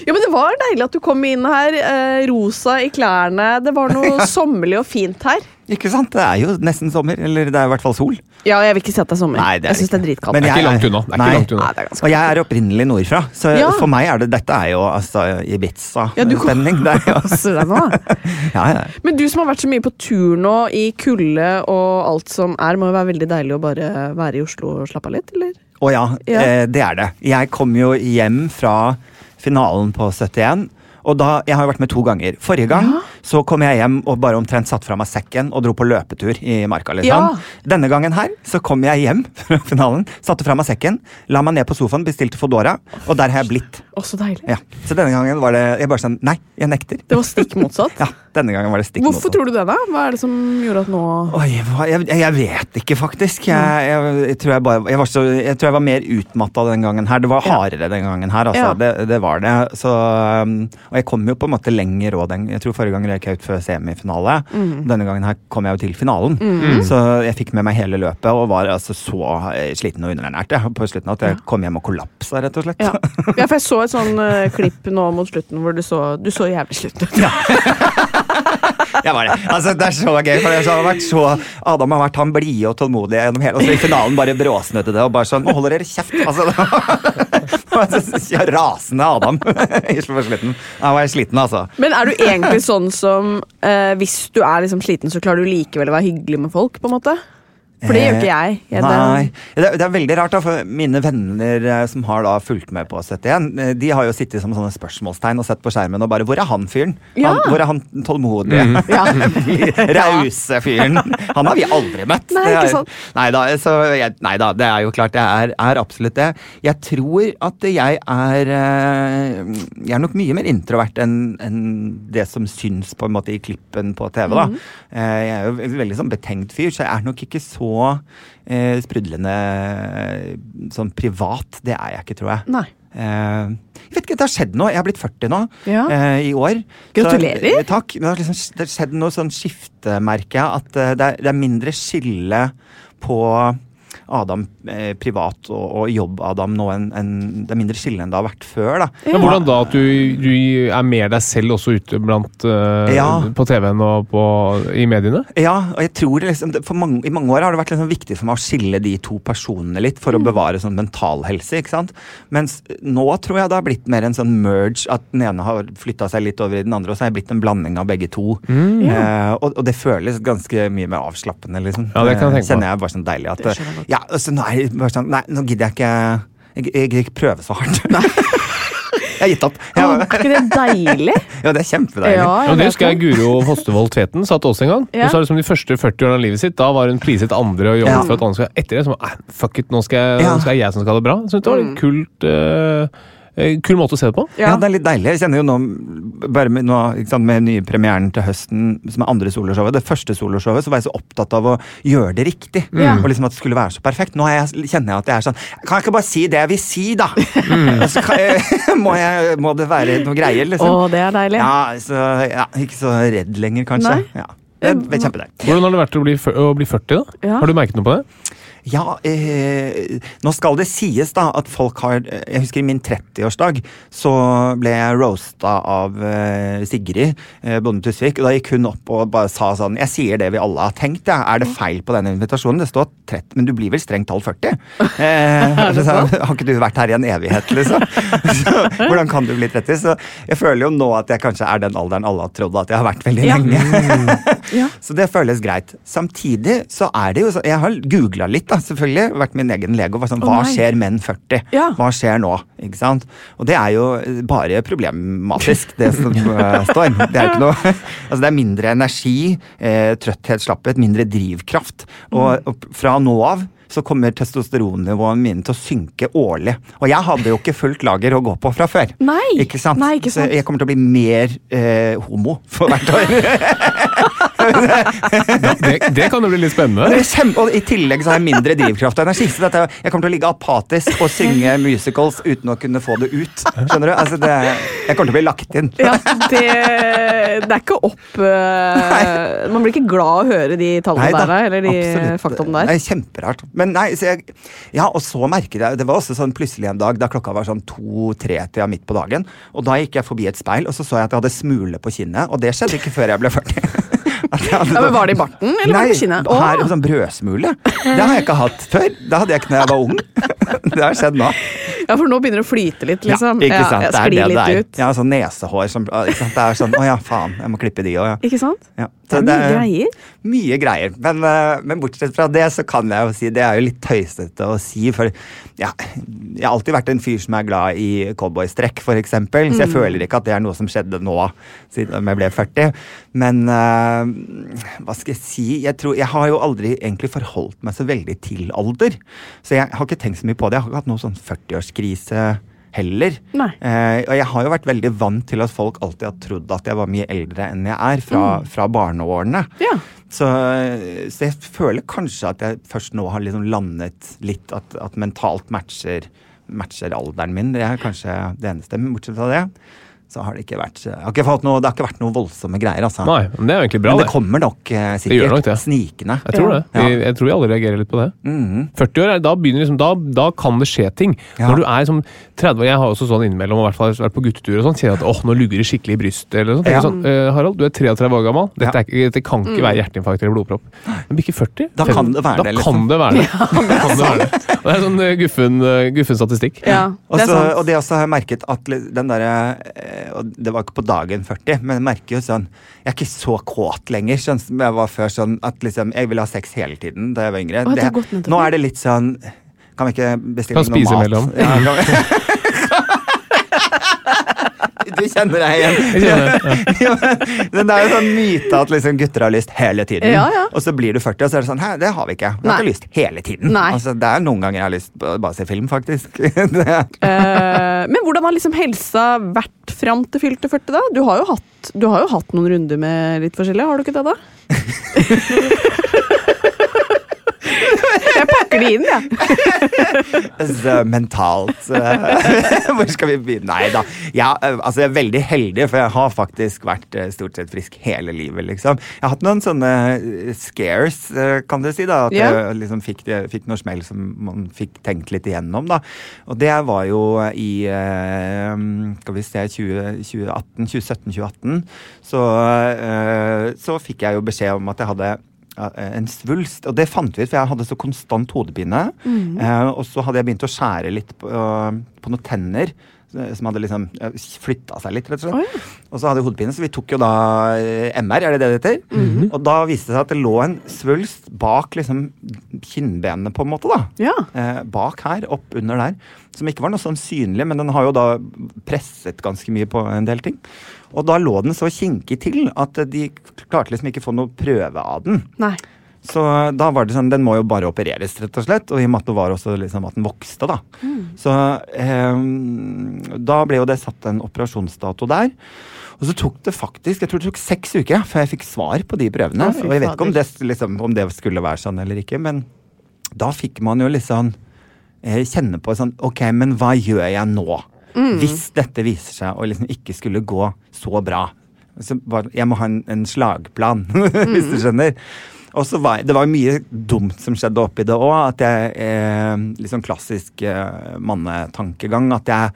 Ja, men Det var deilig at du kom inn her, eh, rosa i klærne. Det var noe sommerlig og fint her. Ikke sant? Det er jo nesten sommer. Eller det er i hvert fall sol. Ja, jeg vil ikke si at det er sommer. Nei, det er jeg syns det er dritkaldt. Men Det er ikke langt unna. Det er ikke Nei. langt unna. Nei, det er Og jeg er opprinnelig nordfra, så Ja. for meg er det dette er jo altså Ja, Ibiza-stemning. Ja, du koser deg nå. ja, ja. Men du som har vært så mye på tur nå, i kulde og alt som er, må jo være veldig deilig å bare være i Oslo og slappe av litt, eller? Å ja, Ja. Eh, det er det. Jeg kom jo hjem fra finalen på 71. Og da, Jeg har jo vært med to ganger. Forrige gang så kom jeg hjem og bare omtrent satte fra meg sekken og dro på løpetur i marka. liksom. Ja. Denne gangen her så kom jeg hjem fra finalen, satte fra meg sekken, la meg ned på sofaen, bestilte Fodora, og der har jeg blitt. Å, så deilig. Ja. Så denne gangen var det jeg bare sånn Nei, jeg nekter. Det var stikk motsatt. Ja, denne gangen var det stikk Hvorfor motsatt. tror du det, da? Hva er det som gjorde at nå Oi, hva, jeg, jeg vet ikke, faktisk. Jeg, jeg, jeg, tror jeg, bare, jeg, var så, jeg tror jeg var mer utmatta den gangen her. Det var Ja. hardere den gangen her, altså. Ja. Det, det var det. Så, um, og jeg kom jo på en måte lenger òg den Jeg tror forrige gang røk jeg ut før semifinale. Mm. Denne gangen her kom jeg jo til finalen. Så jeg fikk med meg hele løpet og var altså så eh, sliten og underernært jeg, på slutten at jeg kom hjem og kollapsa, rett og slett. Ja. ja, for jeg så et sånn uh, klipp nå mot slutten hvor du så, du så jævlig slutt ut. Jeg bare. Altså, det er så gøy, for det har vært så Adam har vært han blide og tålmodige gjennom hele Og så i finalen bare bråsnødde det og bare sånn Nå holder dere kjeft! Altså, det var, rasende Adam i slutten. Han var sliten, altså. Men er du egentlig sånn som eh, hvis du er liksom sliten, så klarer du likevel å være hyggelig med folk? på en måte? For det gjør ikke jeg. jeg Nei. Det er, det er veldig rart, da, for mine venner eh, som har da fulgt med på 71, eh, de har jo sittet som sånne spørsmålstegn og sett på skjermen og bare Hvor er han fyren? Ja. Han, hvor er han tålmodige, Ja. rause fyren? Han har vi aldri møtt. Nei, ikke sant. Nei da, så jeg, nei da, det er jo klart, jeg er, er absolutt det. Jeg tror at jeg er eh, Jeg er nok mye mer introvert enn en det som syns på en måte i klippen på TV. da. Mhm. Eh, Jeg er jo en veldig sånn betenkt fyr, så jeg er nok ikke så eh, sprudlende sånn privat. Det er jeg ikke, tror jeg. Nei. Eh, jeg vet ikke, Det har skjedd noe. Jeg har blitt 40 nå Ja. eh, i år. Gratulerer. Så, eh, takk. Det har liksom, det har skjedd noe sånn skifte, merker jeg. At eh, det er, det er mindre skille på Adam eh, privat og, og jobb-Adam nå enn en, Det er mindre skille enn det har vært før. da. Men hvordan da at du, du er mer deg selv også ute blant eh, Ja. på TV-en og på, i mediene? Ja, og jeg tror liksom, for mange, I mange år har det vært liksom viktig for meg å skille de to personene litt, for å bevare sånn mental helse. ikke sant? Mens nå tror jeg det har blitt mer en sånn merge, at den ene har flytta seg litt over i den andre, og så har jeg blitt en blanding av begge to. Eh, og, og det føles ganske mye mer avslappende, liksom. Ja, det kan jeg tenke på. Kjenner jeg bare sånn deilig at Ja, altså, nå er bare sånn Nei, nå gidder jeg ikke Jeg, jeg gidder ikke prøve så hardt. Nei. jeg har gitt opp. Ja. Er ikke det deilig? ja, det er kjempedeilig. Ja, jeg det husker jeg Guro Fostervold Tveten sa til oss en gang. Ja. Hun sa liksom De første 40 årene av livet sitt Da var hun priset andre og jobbet Ja. for at andre skulle Etter det så var eh, fuck it, nå skal jeg, Ja. nå skal jeg, jeg som skal ha det bra. Så det var en kult, eh, eh, kul måte å se det på. Ja. det er litt deilig. Jeg kjenner jo nå, bare med, nå, ikke sant, med nye premieren til høsten, som er andre soloshowet, det første soloshowet, så var jeg så opptatt av å gjøre det riktig. Mm. Og liksom at det skulle være så perfekt. Nå er jeg, kjenner jeg at jeg er sånn Kan jeg ikke bare si det jeg vil si, da? Mm. Så kan jeg, må, jeg, må det være noe greier, Å, liksom? det er deilig. Ja, så ja, Ikke så redd lenger, kanskje. Nei. Ja. Det er kjempedeilig. Hvordan har det vært å bli, å bli 40, da? Ja. Har du merket noe på det? Ja, eh, nå skal det sies da at folk har Jeg husker i min 30-årsdag så ble jeg roasta av eh, Sigrid eh, Bonde Tusvik. Og da gikk hun opp og bare sa sånn Jeg sier det vi alle har tenkt, ja. Er det feil på denne invitasjonen? Det står 30, men du blir vel strengt tall 40? Eh, så, har ikke du vært her i en evighet, liksom? Så, hvordan kan du bli 30? Så jeg føler jo nå at jeg kanskje er den alderen alle har trodd at jeg har vært veldig Ja. lenge. Ja. Så det føles greit. Samtidig så er det jo sånn Jeg har googla litt, da, selvfølgelig. Vært min egen lege. og vært Sånn, oh, hva nei. skjer menn 40? Ja. Hva skjer nå? Ikke sant? Og det er jo bare problematisk, det som eh, står. Det er jo ikke noe Altså det er mindre energi, eh, trøtthet, slapphet, mindre drivkraft. Og, og fra nå av så kommer testosteronnivået mine til å synke årlig. Og jeg hadde jo ikke fullt lager å gå på fra før. Nei. Ikke sant? Nei, ikke sant. Så jeg kommer til å bli mer eh, homo for hvert år. Det, det kan jo bli litt spennende. Kjem, og I tillegg så har jeg mindre drivkraft og energi. Så dette, jeg kommer til å ligge apatisk og synge musicals uten å kunne få det ut. Skjønner du? Altså det, jeg kommer til å bli lagt inn. Ja, det, det er ikke opp uh, Man blir ikke glad av å høre de tallene Nei da, der, eller de absolutt. faktaene Det der. er kjemperart. Men nei, så jeg, ja, og så merket jeg Det var også sånn plutselig en dag da klokka var sånn to-tre-tida midt på dagen. Og da gikk jeg forbi et speil, og så så jeg at jeg hadde smule på kinnet. Og det skjedde ikke før jeg ble 40. Ja, men sånn- Var det i barten, eller var det i kinnet? Her, sånn brødsmule. Det har jeg ikke hatt før. Det hadde jeg ikke da jeg var ung. Det har skjedd nå. Ja, for nå begynner det å flyte litt, liksom. Ja, ikke sant? Ja, det er det det er. ut. Ja, sånn nesehår som ikke sant? Det er sånn Å ja, faen, jeg må klippe de òg, ja. Ikke sant? ja. Det er mye greier. Mye greier. Men, eh, men bortsett fra det, så kan jeg jo si Det er jo litt tøysete å si, for ja, jeg har alltid vært en fyr som er glad i cowboystrekk, f.eks. Så jeg Mm. føler ikke at det er noe som skjedde nå, siden jeg ble 40. Men eh, hva skal jeg si? Jeg, tror, jeg har jo aldri egentlig forholdt meg så veldig til alder. Så jeg har ikke tenkt så mye på det. Jeg har ikke hatt noen sånn 40-årskrise heller. Eh, og jeg har jo vært veldig vant til at folk alltid har trodd at jeg var mye eldre enn jeg er, fra, fra barneårene. Ja. Så, så jeg føler kanskje at jeg først nå har liksom landet litt at, at mentalt matcher, matcher alderen min. Det er kanskje det eneste. Bortsett fra det, så har det ikke vært har ikke fått noe, Det har ikke vært noe voldsomme greier, altså. Nei, men det er jo egentlig bra, men det det. kommer nok eh, sikkert. nok det. Snikende. Jeg tror det. Ja. Jeg, jeg tror vi alle reagerer litt på det. Mm. 40 år, da, liksom, da, da kan det skje ting. Ja. Når du er som 30 år, Jeg har også sånn innimellom, og i hvert fall vært på guttetur og sånn, kjenner at åh, nå lugger det skikkelig i brystet. eller sånn. Ja. sånn, «Eh, Harald, du er 33 år gammel. Dette, er, dette kan ikke Mm. være hjerteinfarkt eller blodpropp. Men bikker 40? Da kan det være da det, liksom. Kan det være det. Da kan det være det. Og det er sånn eh, guffen, eh, guffen statistikk. Ja, det er sant. Også, og det også har jeg merket at den derre og det var ikke på dagen 40, men jeg merker jo sånn Jeg er ikke så kåt lenger, sånn som jeg var før. sånn at liksom, Jeg ville ha sex hele tiden da jeg var yngre. Å, det nå er det litt sånn Kan vi ikke bestille Kan noe spise mat? imellom. Ja, kan vi- Du kjenner deg igjen. Ja, men, det er jo sånn myte at liksom gutter har lyst hele tiden. Ja, ja. Og så blir du 40, og så er det sånn Hæ, det har vi ikke. Vi har Nei. ikke lyst hele tiden. Altså, det er noen ganger jeg har lyst på å bare se film, faktisk. Eh, men hvordan har liksom helsa vært fram til fylte 40, da? Du har jo hatt, du har jo hatt noen runder med litt forskjellig, har du ikke det, da? Jeg pakker det inn, jeg. Ja. mentalt eh, Hvor skal vi begynne? Nei da. Ja, eh, altså, jeg er veldig heldig, for jeg har faktisk vært eh, stort sett frisk hele livet, liksom. Jeg har hatt noen sånne scares, kan du si, da. At Ja. jeg liksom fikk, fikk noe smell som man fikk tenkt litt igjennom, da. Og det var jo i Skal vi se 2018, 2017-2018, så, så fikk jeg jo beskjed om at jeg hadde en svulst. Og det fant vi ut, for jeg hadde så konstant hodepine. Eh, og så hadde jeg begynt å skjære litt på, på noen tenner. eh, Som hadde liksom flytta seg litt, rett og slett. Og så hadde jeg hodepine, så vi tok jo da eh, MR, er det det det heter? Og da viste det seg at det lå en svulst bak liksom kinnbenene, på en måte, da. Ja. Eh, bak her, opp under der. Som ikke var noe sånn synlig, men den har jo da presset ganske mye på en del ting. Og da lå den så kinkig til at de klarte liksom ikke få noe prøve av den. Nei. Så da var det sånn, den må jo bare opereres, rett og slett. Og i og med at det var også liksom at den vokste, da. Så eh, da ble jo det satt en operasjonsdato der. Og så tok det faktisk jeg tror det tok seks uker før jeg fikk svar på de prøvene. Ja, og jeg vet ikke om det, liksom, om det skulle være sånn eller ikke, men da fikk man jo liksom eh, kjenne på sånn Ok, men hva gjør jeg nå? Hvis dette viser seg å liksom ikke skulle gå så bra. Så bare, jeg må ha en, en slagplan, hvis du skjønner. Og så var, Det var mye dumt som skjedde oppi det òg. Eh, Litt sånn klassisk eh, mannetankegang. At jeg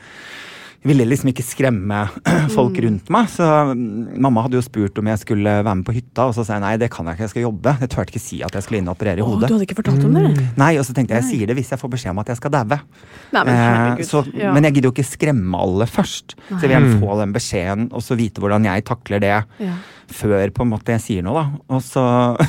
ville liksom ikke skremme folk rundt meg. Så mm, mamma hadde jo spurt om jeg skulle være med på hytta, og så sa jeg nei, det kan jeg ikke, jeg skal jobbe. Jeg turte ikke si at jeg skulle inn og operere i hodet. Åh, du hadde ikke fortalt om det? Nei, og så tenkte jeg jeg sier det hvis jeg får beskjed om at jeg skal daue. Nei, men Eh, så, Ja. Men jeg gidder jo ikke skremme alle først. Så jeg vil gjerne få den beskjeden, og så vite hvordan jeg takler det Ja. før på en måte jeg sier noe. da. Og så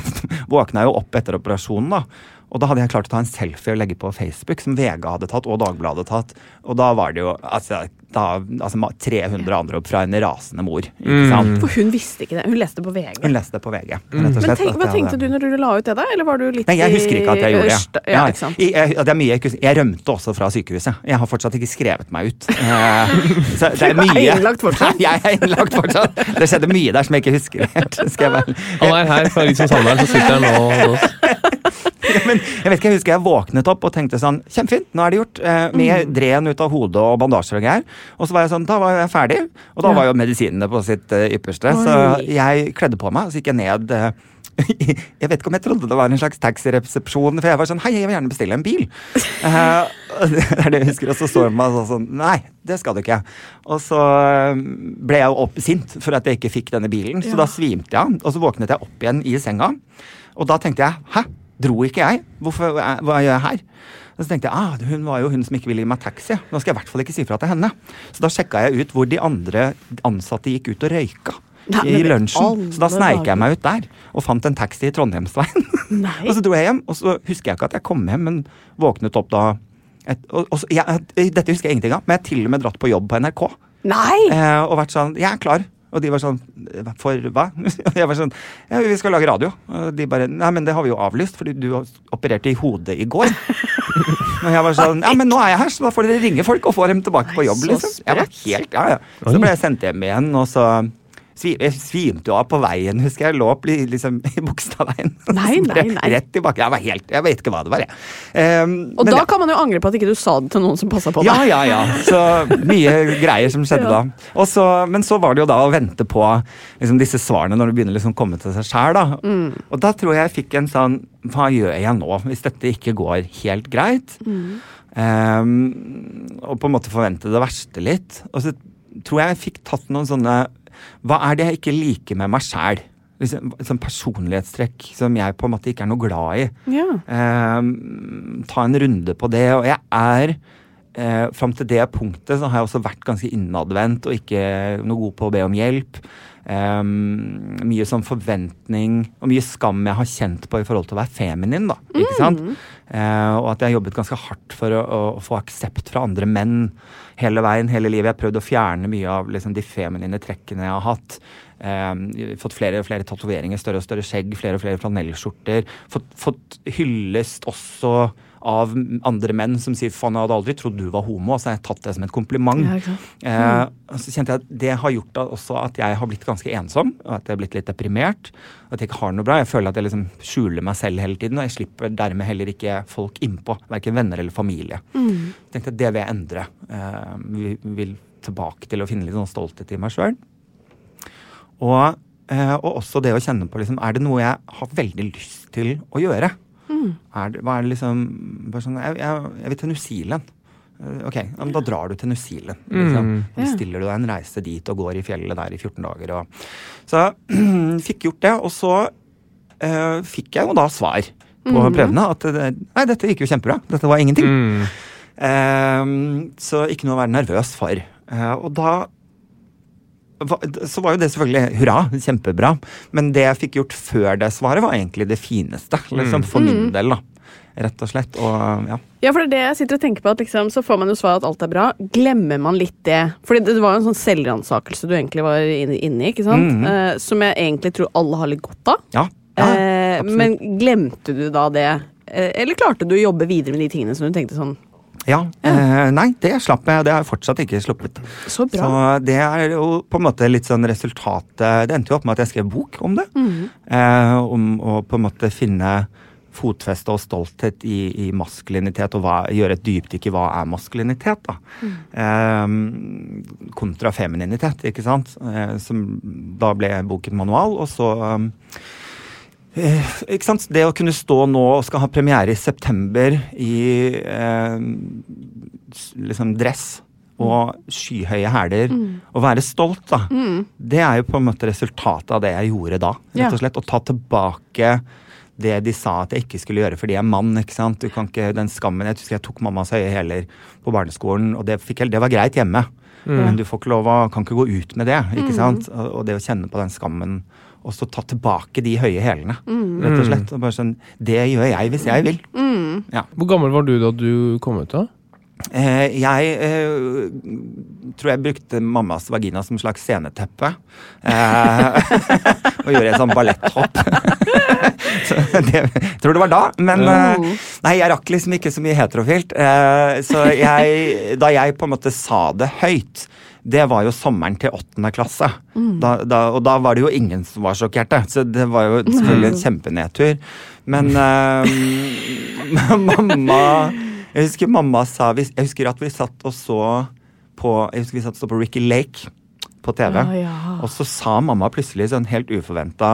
våkna jeg jo opp etter operasjonen, da. Og da hadde jeg klart å ta en selfie og legge på Facebook, som VG hadde tatt, og Dagbladet hadde tatt. Og da var det jo altså, da, altså ma- 300 anrop fra en rasende mor. Ikke sant? For hun visste ikke det. Hun leste på VG. Hun leste det på VG. rett og Men tenk, hva tenkte du når du la ut det, da? Eller var du litt Nei, jeg husker ikke at jeg gjorde det. Ja, ja. Jeg, jeg, det er mye jeg, jeg rømte også fra sykehuset. Jeg har fortsatt ikke skrevet meg ut. Eh, så det er Du er innlagt fortsatt? Jeg er innlagt fortsatt. Det skjedde mye der som jeg ikke husker helt. Han er her fra Liksom Sandberg, så sitter han nå hos oss. Ja, men jeg vet ikke, jeg husker jeg våknet opp og tenkte sånn Kjempefint, nå er det gjort. Eh, med dren ut av hodet og bandasjer og greier. Og så var jeg sånn, da var jeg ferdig. Og da Ja. var jo medisinene på sitt uh, ypperste. Så jeg kledde på meg, og så gikk jeg ned Uh, Jeg vet ikke om jeg trodde det var en slags taxiresepsjon, for jeg var sånn Hei, jeg vil gjerne bestille en bil. Eh, det er det jeg husker. Og så så jeg meg sånn Nei, det skal du ikke. Og så ble jeg jo opp sint for at jeg ikke fikk denne bilen, så Ja. da svimte jeg. Og så våknet jeg opp igjen i senga. Og da tenkte jeg Hæ? Dro ikke jeg? Hvorfor, hva gjør jeg her? Og så tenkte jeg, ah, Hun var jo hun som ikke ville gi meg taxi. Nå skal jeg i hvert fall ikke si fra til henne. Så da sjekka jeg ut hvor de andre ansatte gikk ut og røyka. Nei, I lunsjen. Så da sneik jeg meg ut der og fant en taxi i Trondheimsveien. Og så dro jeg hjem, og så husker jeg ikke at jeg kom hjem, men våknet opp da et, og, og så, jeg, Dette husker jeg ingenting av, men jeg har til og med dratt på jobb på NRK. Nei! Eh, og vært sånn Jeg er klar. Og de var sånn For hva? Og jeg var sånn Ja, vi skal lage radio. Og de bare Nei, men det har vi jo avlyst, fordi du opererte i hodet i går. Og jeg var sånn Ja, men nå er jeg her, så da får dere ringe folk og få dem tilbake på jobb, liksom. Jeg var helt Ja, ja. Så ble jeg sendt hjem igjen, og så Jeg svimte jo av på veien, husker jeg. Lå opp li- liksom i Bogstadveien. Nei, nei, nei. Rett tilbake. Jeg var helt Jeg vet ikke hva det var, jeg. Um, Og da det, kan man jo angre på at ikke du sa det til noen som passa på deg. Ja, ja, ja. Så mye greier som skjedde Ja. da. Så, men så var det jo da å vente på liksom, disse svarene når det begynner liksom å komme til seg sjæl. da. Mm. Og da tror jeg jeg fikk en sånn Hva gjør jeg nå, hvis dette ikke går helt greit? Mm. Um, og på en måte forvente det verste litt. Og så tror jeg jeg fikk tatt noen sånne Hva er det jeg ikke liker med meg sjæl? Liksom, sånn personlighetstrekk som jeg på en måte ikke er noe glad i. Ja. Eh, ta en runde på det. Og jeg er eh, fram til det punktet så har jeg også vært ganske innadvendt og ikke noe god på å be om hjelp. Um, mye sånn forventning og mye skam jeg har kjent på i forhold til å være feminin. da, ikke sant? Eh, og at jeg har jobbet ganske hardt for å, å få aksept fra andre menn hele veien, hele livet. Jeg har prøvd å fjerne mye av liksom, de feminine trekkene jeg har hatt. Eh, fått flere og flere tatoveringer, større og større skjegg, flere og flere flanellskjorter. Fått, fått hyllest også av andre menn som sier 'faen, jeg hadde aldri trodd du var homo', og så har jeg tatt det som et kompliment. Ja? Eh, så kjente jeg at det har gjort også at jeg har blitt ganske ensom, og at jeg har blitt litt deprimert. At jeg ikke har noe bra. Jeg føler at jeg liksom skjuler meg selv hele tiden, og jeg slipper dermed heller ikke folk innpå. Verken venner eller familie. Mm. Tenkte at det vil jeg endre. Eh, vi vil tilbake til å finne litt sånn stolthet i meg sjøl. Og, eh, og også det å kjenne på liksom, Er det noe jeg har veldig lyst til å gjøre? Er det, hva er det liksom sånn, jeg, jeg, jeg vil til New Zealand. Eh, Ok, ja, da drar du til New Zealand. Liksom. Da bestiller du deg en reise dit og går i fjellet der i 14 dager. Og. Så fikk gjort det, og så uh, fikk jeg jo da svar på prøvene at nei, dette gikk jo kjempebra. Dette var ingenting. Mm. Eh, så ikke noe å være nervøs for. Uh, og da så var jo det selvfølgelig hurra, kjempebra. Men det jeg fikk gjort før det svaret, var egentlig det fineste. Liksom, for min del, da. Rett og slett. Og ja. Ja, for det er det jeg sitter og tenker på, at liksom, så får man jo svar at alt er bra. Glemmer man litt det? Fordi det var jo en sånn selvransakelse du egentlig var inne i, ikke sant? Mhm. Eh, som jeg egentlig tror alle har litt godt av. Ja, ja Eh, men glemte du da det? Eh, eller klarte du å jobbe videre med de tingene som du tenkte sånn Ja, Eh, nei, det slapp jeg. Det har jeg fortsatt ikke sluppet. Så bra. Så det er jo på en måte litt sånn resultatet Det endte jo opp med at jeg skrev bok om det. Eh, om å på en måte finne fotfeste og stolthet i, i maskulinitet, og hva, gjøre et dypdykk i hva er maskulinitet, da. Eh, kontra femininitet, ikke sant. Eh, som da ble boken manual, og så um, Eh, ikke sant? Det å kunne stå nå og skal ha premiere i september i eh, liksom dress og skyhøye hæler, og være stolt, da. Det er jo på en måte resultatet av det jeg gjorde da. Rett og slett. Å ta tilbake det de sa at jeg ikke skulle gjøre fordi jeg er mann. ikke sant? Du kan ikke, Den skammen Jeg husker jeg tok mammas høye hæler på barneskolen, og det, fikk det var greit hjemme. Men du får ikke lov å, kan ikke gå ut med det. ikke sant? Og, og det å kjenne på den skammen, og så ta tilbake de høye hælene. Rett og slett. Og bare sånn, det gjør jeg hvis jeg vil. Ja. Hvor gammel var du da du kom ut? da? Eh, jeg eh, tror jeg brukte mammas vagina som slags sceneteppe. Eh, og gjorde et sånn balletthopp. så det, jeg tror det var da. Men eh, nei, jeg rakk liksom ikke så mye heterofilt. Eh, så jeg, da jeg på en måte sa det høyt det var jo sommeren til åttende klasse. Da, da, og da var det jo ingen som var sjokkerte. Så det var jo selvfølgelig en kjempenedtur. Men uh, mamma Jeg husker mamma sa Jeg husker at vi satt og så på Jeg husker vi satt og så på Ricky Lake på TV. Ja, ja. Og så sa mamma plutselig sånn helt uforventa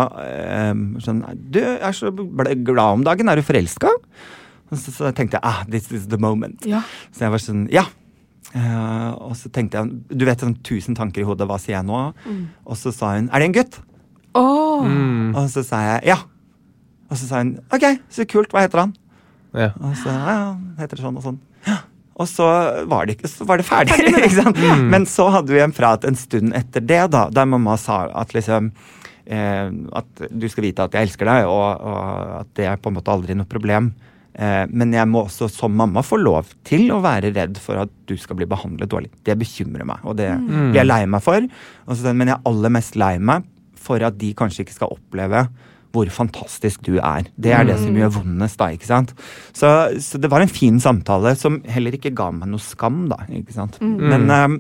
sånn Du er så glad om dagen. Er du forelska? Så, så tenkte jeg ah, this is the moment. Ja. Så jeg var sånn Ja. Eh, og så tenkte jeg Du vet sånn tusen tanker i hodet. Hva sier jeg nå? Og så sa hun Er det en gutt? Åh. Og så sa jeg ja. Og så sa hun OK, så kult. Hva heter han? Ja. Og så ja, heter det sånn og sånn. Ja. Og så var det, ikke, så var det ferdig. ikke sant? Men så hadde vi en prat en stund etter det, da, der mamma sa at liksom eh, At du skal vite at jeg elsker deg, og, og at det er på en måte aldri noe problem. Eh, men jeg må også som mamma få lov til å være redd for at du skal bli behandlet dårlig. Det bekymrer meg, og det blir jeg lei meg for. Men jeg er aller mest lei meg for at de kanskje ikke skal oppleve hvor fantastisk du er. Det er det som gjør vondest, da. ikke sant? Så, så det var en fin samtale som heller ikke ga meg noe skam, da. ikke sant? Men, eh,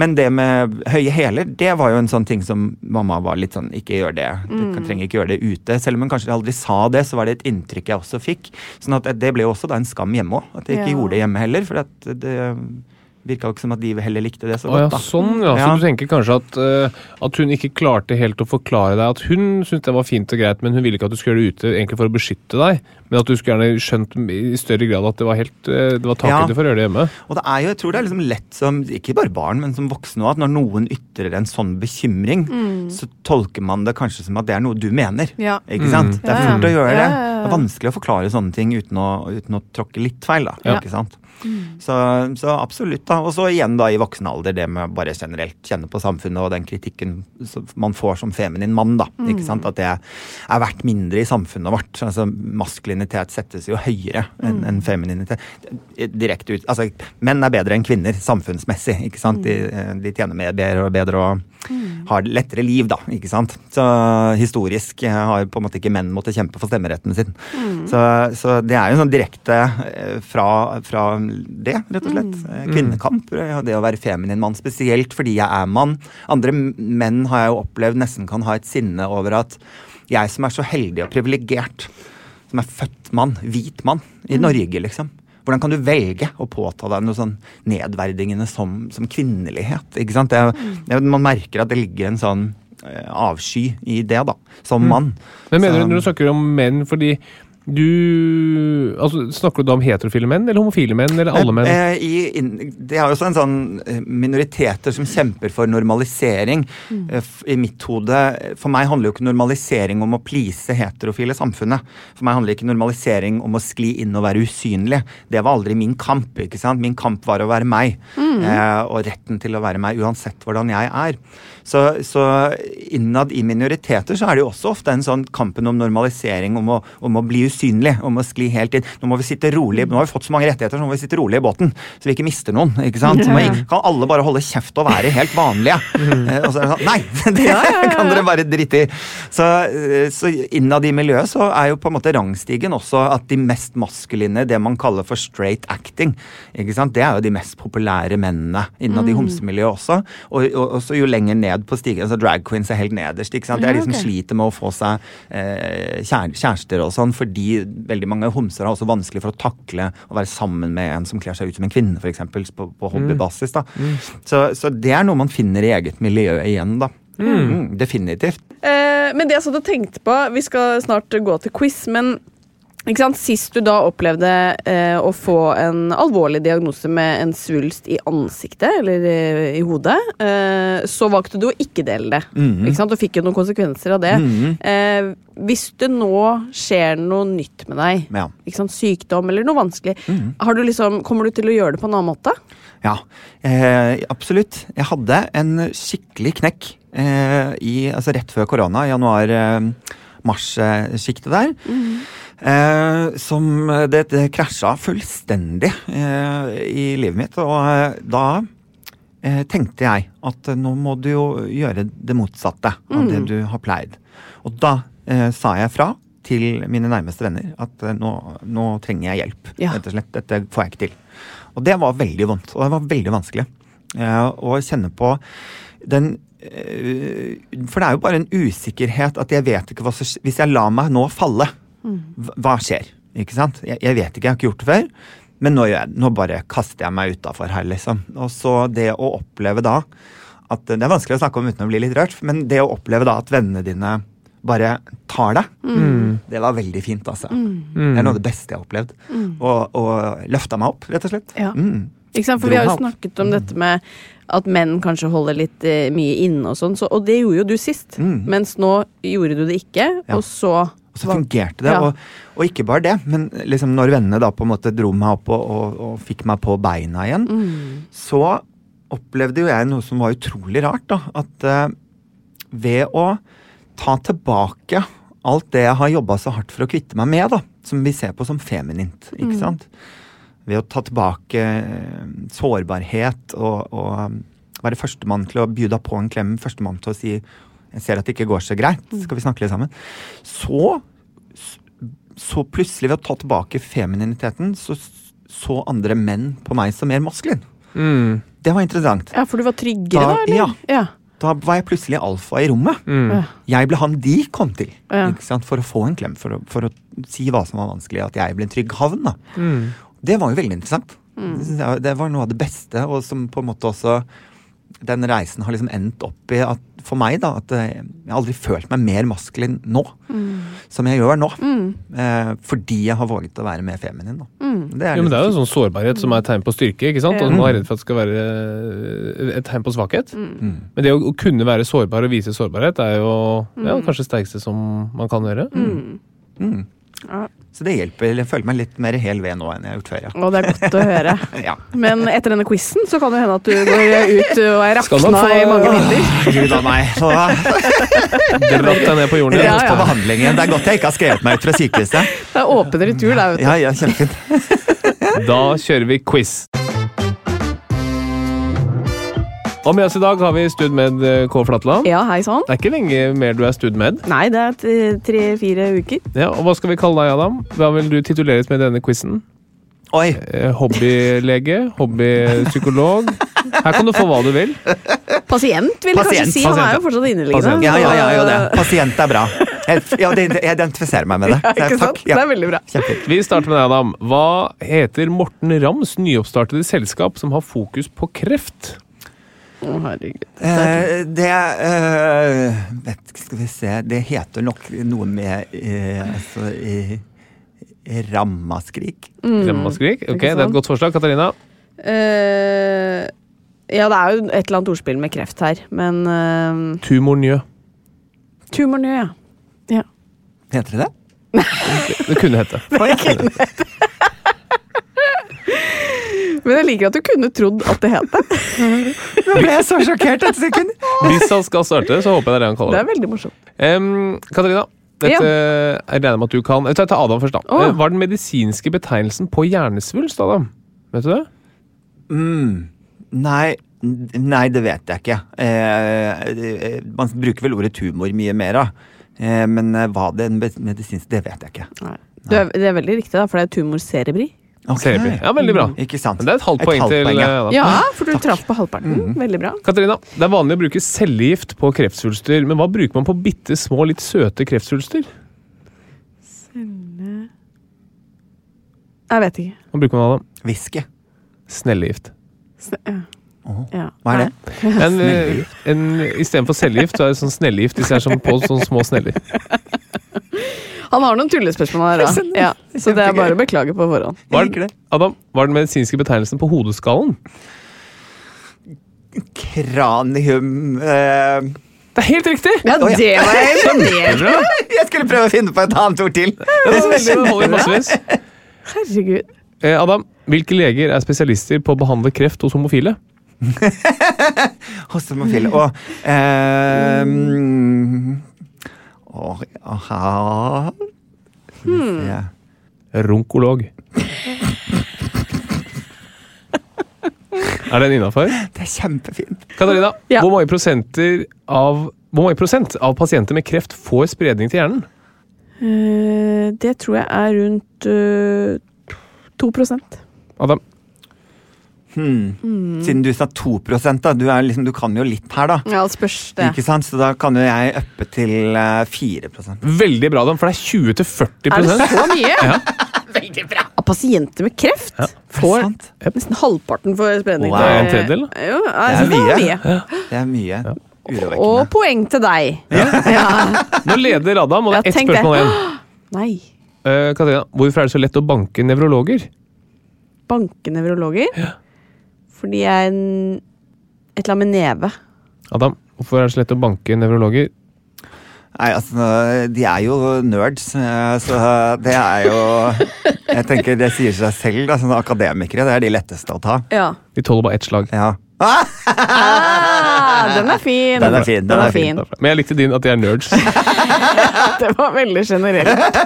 men det med høye hæler, det var jo en sånn ting som mamma var litt sånn Ikke gjør det. Du kan, trenger ikke gjøre det ute. Selv om hun kanskje aldri sa det, så var det et inntrykk jeg også fikk. Sånn at det ble jo også da en skam hjemme òg. At jeg ikke Ja. gjorde det hjemme heller. For at det virka ikke som at de heller likte det så Å ja, godt. da. sånn, ja. Så Ja. du tenker kanskje at, uh, at hun ikke klarte helt å forklare deg at hun syntes det var fint og greit, men hun ville ikke at du skulle gjøre det ute egentlig for å beskytte deg, men at du skulle gjerne skjønt i større grad at det var helt uh, Det var takhøyde Ja. for å gjøre det hjemme. Og det er jo, jeg tror det er liksom lett som, ikke bare barn, men som voksne òg, at når noen ytrer en sånn bekymring, så tolker man det kanskje som at det er noe du mener. Ja. Ikke sant? Det er fort å gjøre Ja, det. Det er vanskelig å forklare sånne ting uten å, uten å tråkke litt feil, da. Ja. Ikke sant? Så, så absolutt, da. Og så igjen da i voksen alder, det med bare generelt kjenne på samfunnet og den kritikken man får som feminin mann, da. Ikke sant? At det er verdt mindre i samfunnet vårt. Altså maskulinitet settes jo høyere enn en femininitet. Direkte ut Altså, menn er bedre enn kvinner samfunnsmessig, ikke sant. De, de tjener mer bedre og bedre og har lettere liv, da. Ikke sant. Så historisk eh, har på en måte ikke menn måttet kjempe for stemmeretten sin. Så, så det er jo sånn direkte eh, fra, fra det, rett og slett. Mm. Kvinnekamp. eh, Det å være feminin mann, spesielt fordi jeg er mann. Andre menn har jeg jo opplevd nesten kan ha et sinne over at jeg som er så heldig og privilegert, som er født mann, hvit mann, i Norge, liksom. Hvordan kan du velge å påta deg noe sånn nedverdigende som, som kvinnelighet? ikke sant? Det, er- det, man merker at det ligger en sånn eh, avsky i det, da, som mann. Men mener du når du snakker om menn fordi du altså, Snakker du da om heterofile menn eller homofile menn eller alle menn? Eh, i, det er jo også en sånn eh, minoriteter som kjemper for normalisering. Mm. Eh, I mitt hode For meg handler jo ikke normalisering om å please heterofile samfunnet. For meg handler ikke normalisering om å skli inn og være usynlig. Det var aldri min kamp. ikke sant? Min kamp var å være meg. Eh, og retten til å være meg uansett hvordan jeg er. Så, så innad i minoriteter så er det jo også ofte en sånn kampen om normalisering, om å, om å bli usynlig, om å skli helt inn. Nå må vi sitte rolig, nå har vi fått så mange rettigheter, så nå må vi sitte rolig i båten, så vi ikke mister noen. ikke sant? Så må, kan alle bare holde kjeft og være helt vanlige. Eh, og så er det sånn Nei! Det kan dere bare drite i. Så, eh, så innad i miljøet så er jo på en måte rangstigen også at de mest maskuline, det man kaller for straight acting, ikke sant? det er jo de mest populære mennene innad i homsemiljøet også. Og, og, og så jo lenger ned på stigen, så drag queens er helt nederst. ikke sant? Det er de som sliter med å få seg eh, kjærester og sånn, fordi veldig mange homser har også vanskelig for å takle å være sammen med en som kler seg ut som en kvinne, f.eks. På, på hobbybasis. da. Så, så det er noe man finner i eget miljø igjen, da. Mm, definitivt. Eh, men det jeg satt og tenkte på Vi skal snart gå til quiz, men? Sist du da opplevde eh, å få en alvorlig diagnose med en svulst i ansiktet, eller i, i hodet, eh, så valgte du å ikke dele det. Ikke sant? Og fikk jo noen konsekvenser av det. Eh, hvis det nå skjer noe nytt med deg, Ja. ikke sant? sykdom eller noe vanskelig, har du liksom, kommer du til å gjøre det på en annen måte? Ja, eh, absolutt. Jeg hadde en skikkelig knekk eh, i, altså rett før korona, januar-mars-sjiktet der. Eh, som det, det krasja fullstendig eh, i livet mitt. Og eh, da eh, tenkte jeg at eh, nå må du jo gjøre det motsatte av det du har pleid. Og da eh, sa jeg fra til mine nærmeste venner at eh, nå, nå trenger jeg hjelp. Ja. Rett og slett. Dette får jeg ikke til. Og det var veldig vondt, og det var veldig vanskelig. Eh, å kjenne på den eh, For det er jo bare en usikkerhet at jeg vet ikke hva som Hvis jeg lar meg nå falle, hva- skjer? Ikke sant? Jeg, jeg vet ikke, jeg har ikke gjort det før. Men nå, jeg, nå bare kaster jeg meg utafor her, liksom. Og så det å oppleve da at Det er vanskelig å snakke om uten å bli litt rørt, men det å oppleve da at vennene dine bare tar deg, det var veldig fint, altså. Det er noe av det beste jeg har opplevd. Og, og løfta meg opp, rett og slett. Ja. Mm. Ikke sant? For vi har jo snakket om dette med at menn kanskje holder litt eh, mye inne og sånn, så, og det gjorde jo du sist. Mm. Mens nå gjorde du det ikke, Ja. og så Og så fungerte det. Ja. Og, og ikke bare det, men liksom når vennene da på en måte dro meg opp og, og, og fikk meg på beina igjen, så opplevde jo jeg noe som var utrolig rart. da, At eh, ved å ta tilbake alt det jeg har jobba så hardt for å kvitte meg med, da, som vi ser på som feminint, ikke sant. Ved å ta tilbake eh, sårbarhet og, og um, være førstemann til å bjuda på en klem, førstemann til å si jeg ser at det ikke går så greit, skal vi snakke litt sammen? Så, så plutselig, ved å ta tilbake femininiteten, så så andre menn på meg som mer maskulin. Mm. Det var interessant. Ja, for du var tryggere Da- da, eller? ja. ja. Da var jeg plutselig alfa i rommet. Mm. Ja. Jeg ble han de kom til Ja. ikke sant? for å få en klem, for å, for å si hva som var vanskelig, at jeg ble en trygg havn. da. Mm. Det var jo veldig interessant. Det Det var noe av det beste, og som på en måte også den reisen har liksom endt opp i at for meg, da, at eh, jeg har aldri følt meg mer maskulin nå. Som jeg gjør nå. Eh, fordi jeg har våget å være mer feminin. Da. Det er Jo, men Det er jo en sånn sårbarhet som er et tegn på styrke. ikke sant? Og man er redd for at det skal være eh, et tegn på svakhet. Men det å, å kunne være sårbar og vise sårbarhet er jo ja, kanskje det sterkeste som man kan gjøre. Mm. Så det hjelper. Jeg føler meg litt mer hel ved nå enn jeg har gjort før. Ja. Og det er godt å høre. Ja. Men etter denne quizen så kan det hende at du går ut og er rakna i mange vinter. Gud a meg. Dratt deg ned på jorden. Ja, ja. på behandlingen. Det er godt jeg ikke har skrevet meg ut fra sykehuset. Det er åpen retur der, vet du. Ja, ja, kjempefint. Da kjører vi quiz. Og med oss i dag har vi stud med eh, K. Flatland. Ja, hei sånn. Det er ikke lenge mer du er stud med. Nei, det er tre-fire uker. Ja, og Hva skal vi kalle deg, Adam? Hva vil du tituleres med i denne quizen? Oi. Eh, Hobbylege? Hobbypsykolog? Her kan du få hva du vil. Pasient, vil jeg Pasient, kanskje si. Han er jo fortsatt inneliggende. Ja, ja, ja, ja, det. Pasient er bra. Jeg, ja, jeg identifiserer meg med det. Ja, ikke sant? Ja. Det er veldig bra. Kjempefint. Vi starter med deg, Adam. Hva heter Morten Rams nyoppstartede selskap som har fokus på kreft? Å, herregud. Eh, det eh, vet, Skal vi se Det heter nok noe med eh, altså, i, Mm. Rammaskrik. Ok, Det er et godt forslag. Katarina? Eh, ja, det er jo et eller annet ordspill med kreft her, men uh, Tumornjø. Tumornø, ja. ja. Heter det det? Det kunne hete. Men jeg liker at du kunne trodd at det het det. Nå ble jeg så sjokkert et sekund. Hvis han skal starte, så håper jeg det er det han kaller Det Det er veldig morsomt. Um, Katarina, dette jeg regner med at du kan. Jeg tar Adam først, da. Eh, Hva er den medisinske betegnelsen på hjernesvulst, Adam? Vet du det? Mm. Nei, nei, det vet jeg ikke. Eh, eh, man bruker vel ordet tumor mye mer, da. Eh, men eh, hva det er medisinsk, det vet jeg ikke. Nei. Du er, det er veldig riktig, da, for det er tumor cerebri. Ok. Cerebri. Ja, veldig bra. Ikke sant. Men det er et halvt poeng til halvt eh, ja. Ja, for du traff på halvparten. Veldig bra. Katarina, det er vanlig å bruke cellegift på kreftsvulster, men hva bruker man på bitte små, litt søte kreftsvulster? Jeg vet ikke. Hva bruker man Adam? Whisky. Snellegift. Sne- Ja. Åh. Ja. Hva er det? En, eh, en, Istedenfor cellegift, så er det sånn snellegift. Disse er som på sånne små sneller. Han har noen tullespørsmål her, da. Ja, så det er bare å beklage på forhånd. Hva er. Adam, hva er den medisinske betegnelsen på hodeskallen? Kranium eh, Det er helt riktig! Ja, det var jeg imponert Jeg skulle prøve å finne på et annet ord til. Er. Herregud. Eh, Adam, hvilke leger er spesialister på å behandle kreft hos homofile? Hos homofile. Og eh, mm, aha Skal. Runkolog. Er den innafor? Det er kjempefint. Katarina, Ja. hvor, mange av, hvor mange prosent av pasienter med kreft får spredning til hjernen? Uh, det tror jeg er rundt uh, 2 Adam, Hmm. Siden du sa 2 da. Du, er liksom, du kan jo litt her, da. Ja, det spørs det. Ikke sant? Så da kan jo jeg uppe til eh, 4 Veldig bra, Adam, for det er 20-40% Er det så mye? Ja. Av pasienter med kreft ja. får yep. nesten halvparten for spredning. Wow. til- En tredjedel, Jo, jeg Det er synes det er mye. mye. Det er mye. Og poeng til deg. Ja. Nå leder Adam, og det er ett spørsmål igjen. Nei. Uh, Katarina, hvorfor er det så lett å banke nevrologer? Banke nevrologer. Fordi jeg er en et eller annet med neve. Adam, hvorfor er det så lett å banke nevrologer? Nei, altså, de er jo nerds, eh, så det er jo Jeg tenker det sier seg selv, da. Sånne akademikere, det er de letteste å ta. Ja. De tåler bare ett slag. Ja. Ah, den er fin. Den er fin, den er fin. Men jeg likte din at de er nerds. Det var veldig generelt.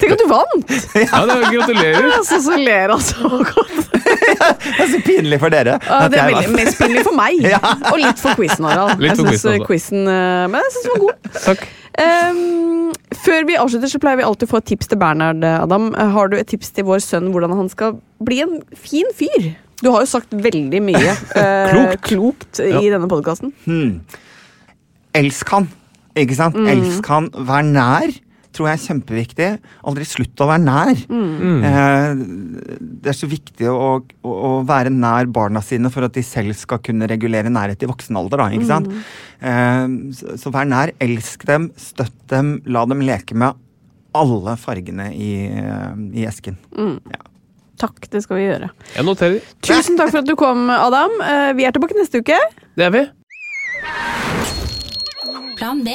Tenk at du vant! Ja, det er, Gratulerer. Altså, så ler han så godt. Det er så pinlig for dere. Ja, det er veldig mest pinlig for meg. Ja. Og litt for quizen, Harald. Litt Jeg for synes quizen, eh, Men jeg syns den var god. Takk. Um, før vi avslutter, så pleier vi alltid å få et tips til Bernhard. Adam. Har du et tips til vår sønn hvordan han skal bli en fin fyr? Du har jo sagt veldig mye eh, Klokt. klokt i denne podkasten. Hmm. Elsk han, ikke sant? Mm. Elsk han, vær nær. Tror jeg er kjempeviktig. Aldri slutt å være nær. Eh, det er så viktig å, å, å være nær barna sine for at de selv skal kunne regulere nærhet i voksen alder. Da, ikke sant? Eh, så, så vær nær. Elsk dem, støtt dem, la dem leke med alle fargene i, eh, i esken. Ja. Takk, det skal vi gjøre. Jeg noterer. Tusen takk for at du kom, Adam. Eh, Vi er tilbake neste uke. Det er vi. Plan B.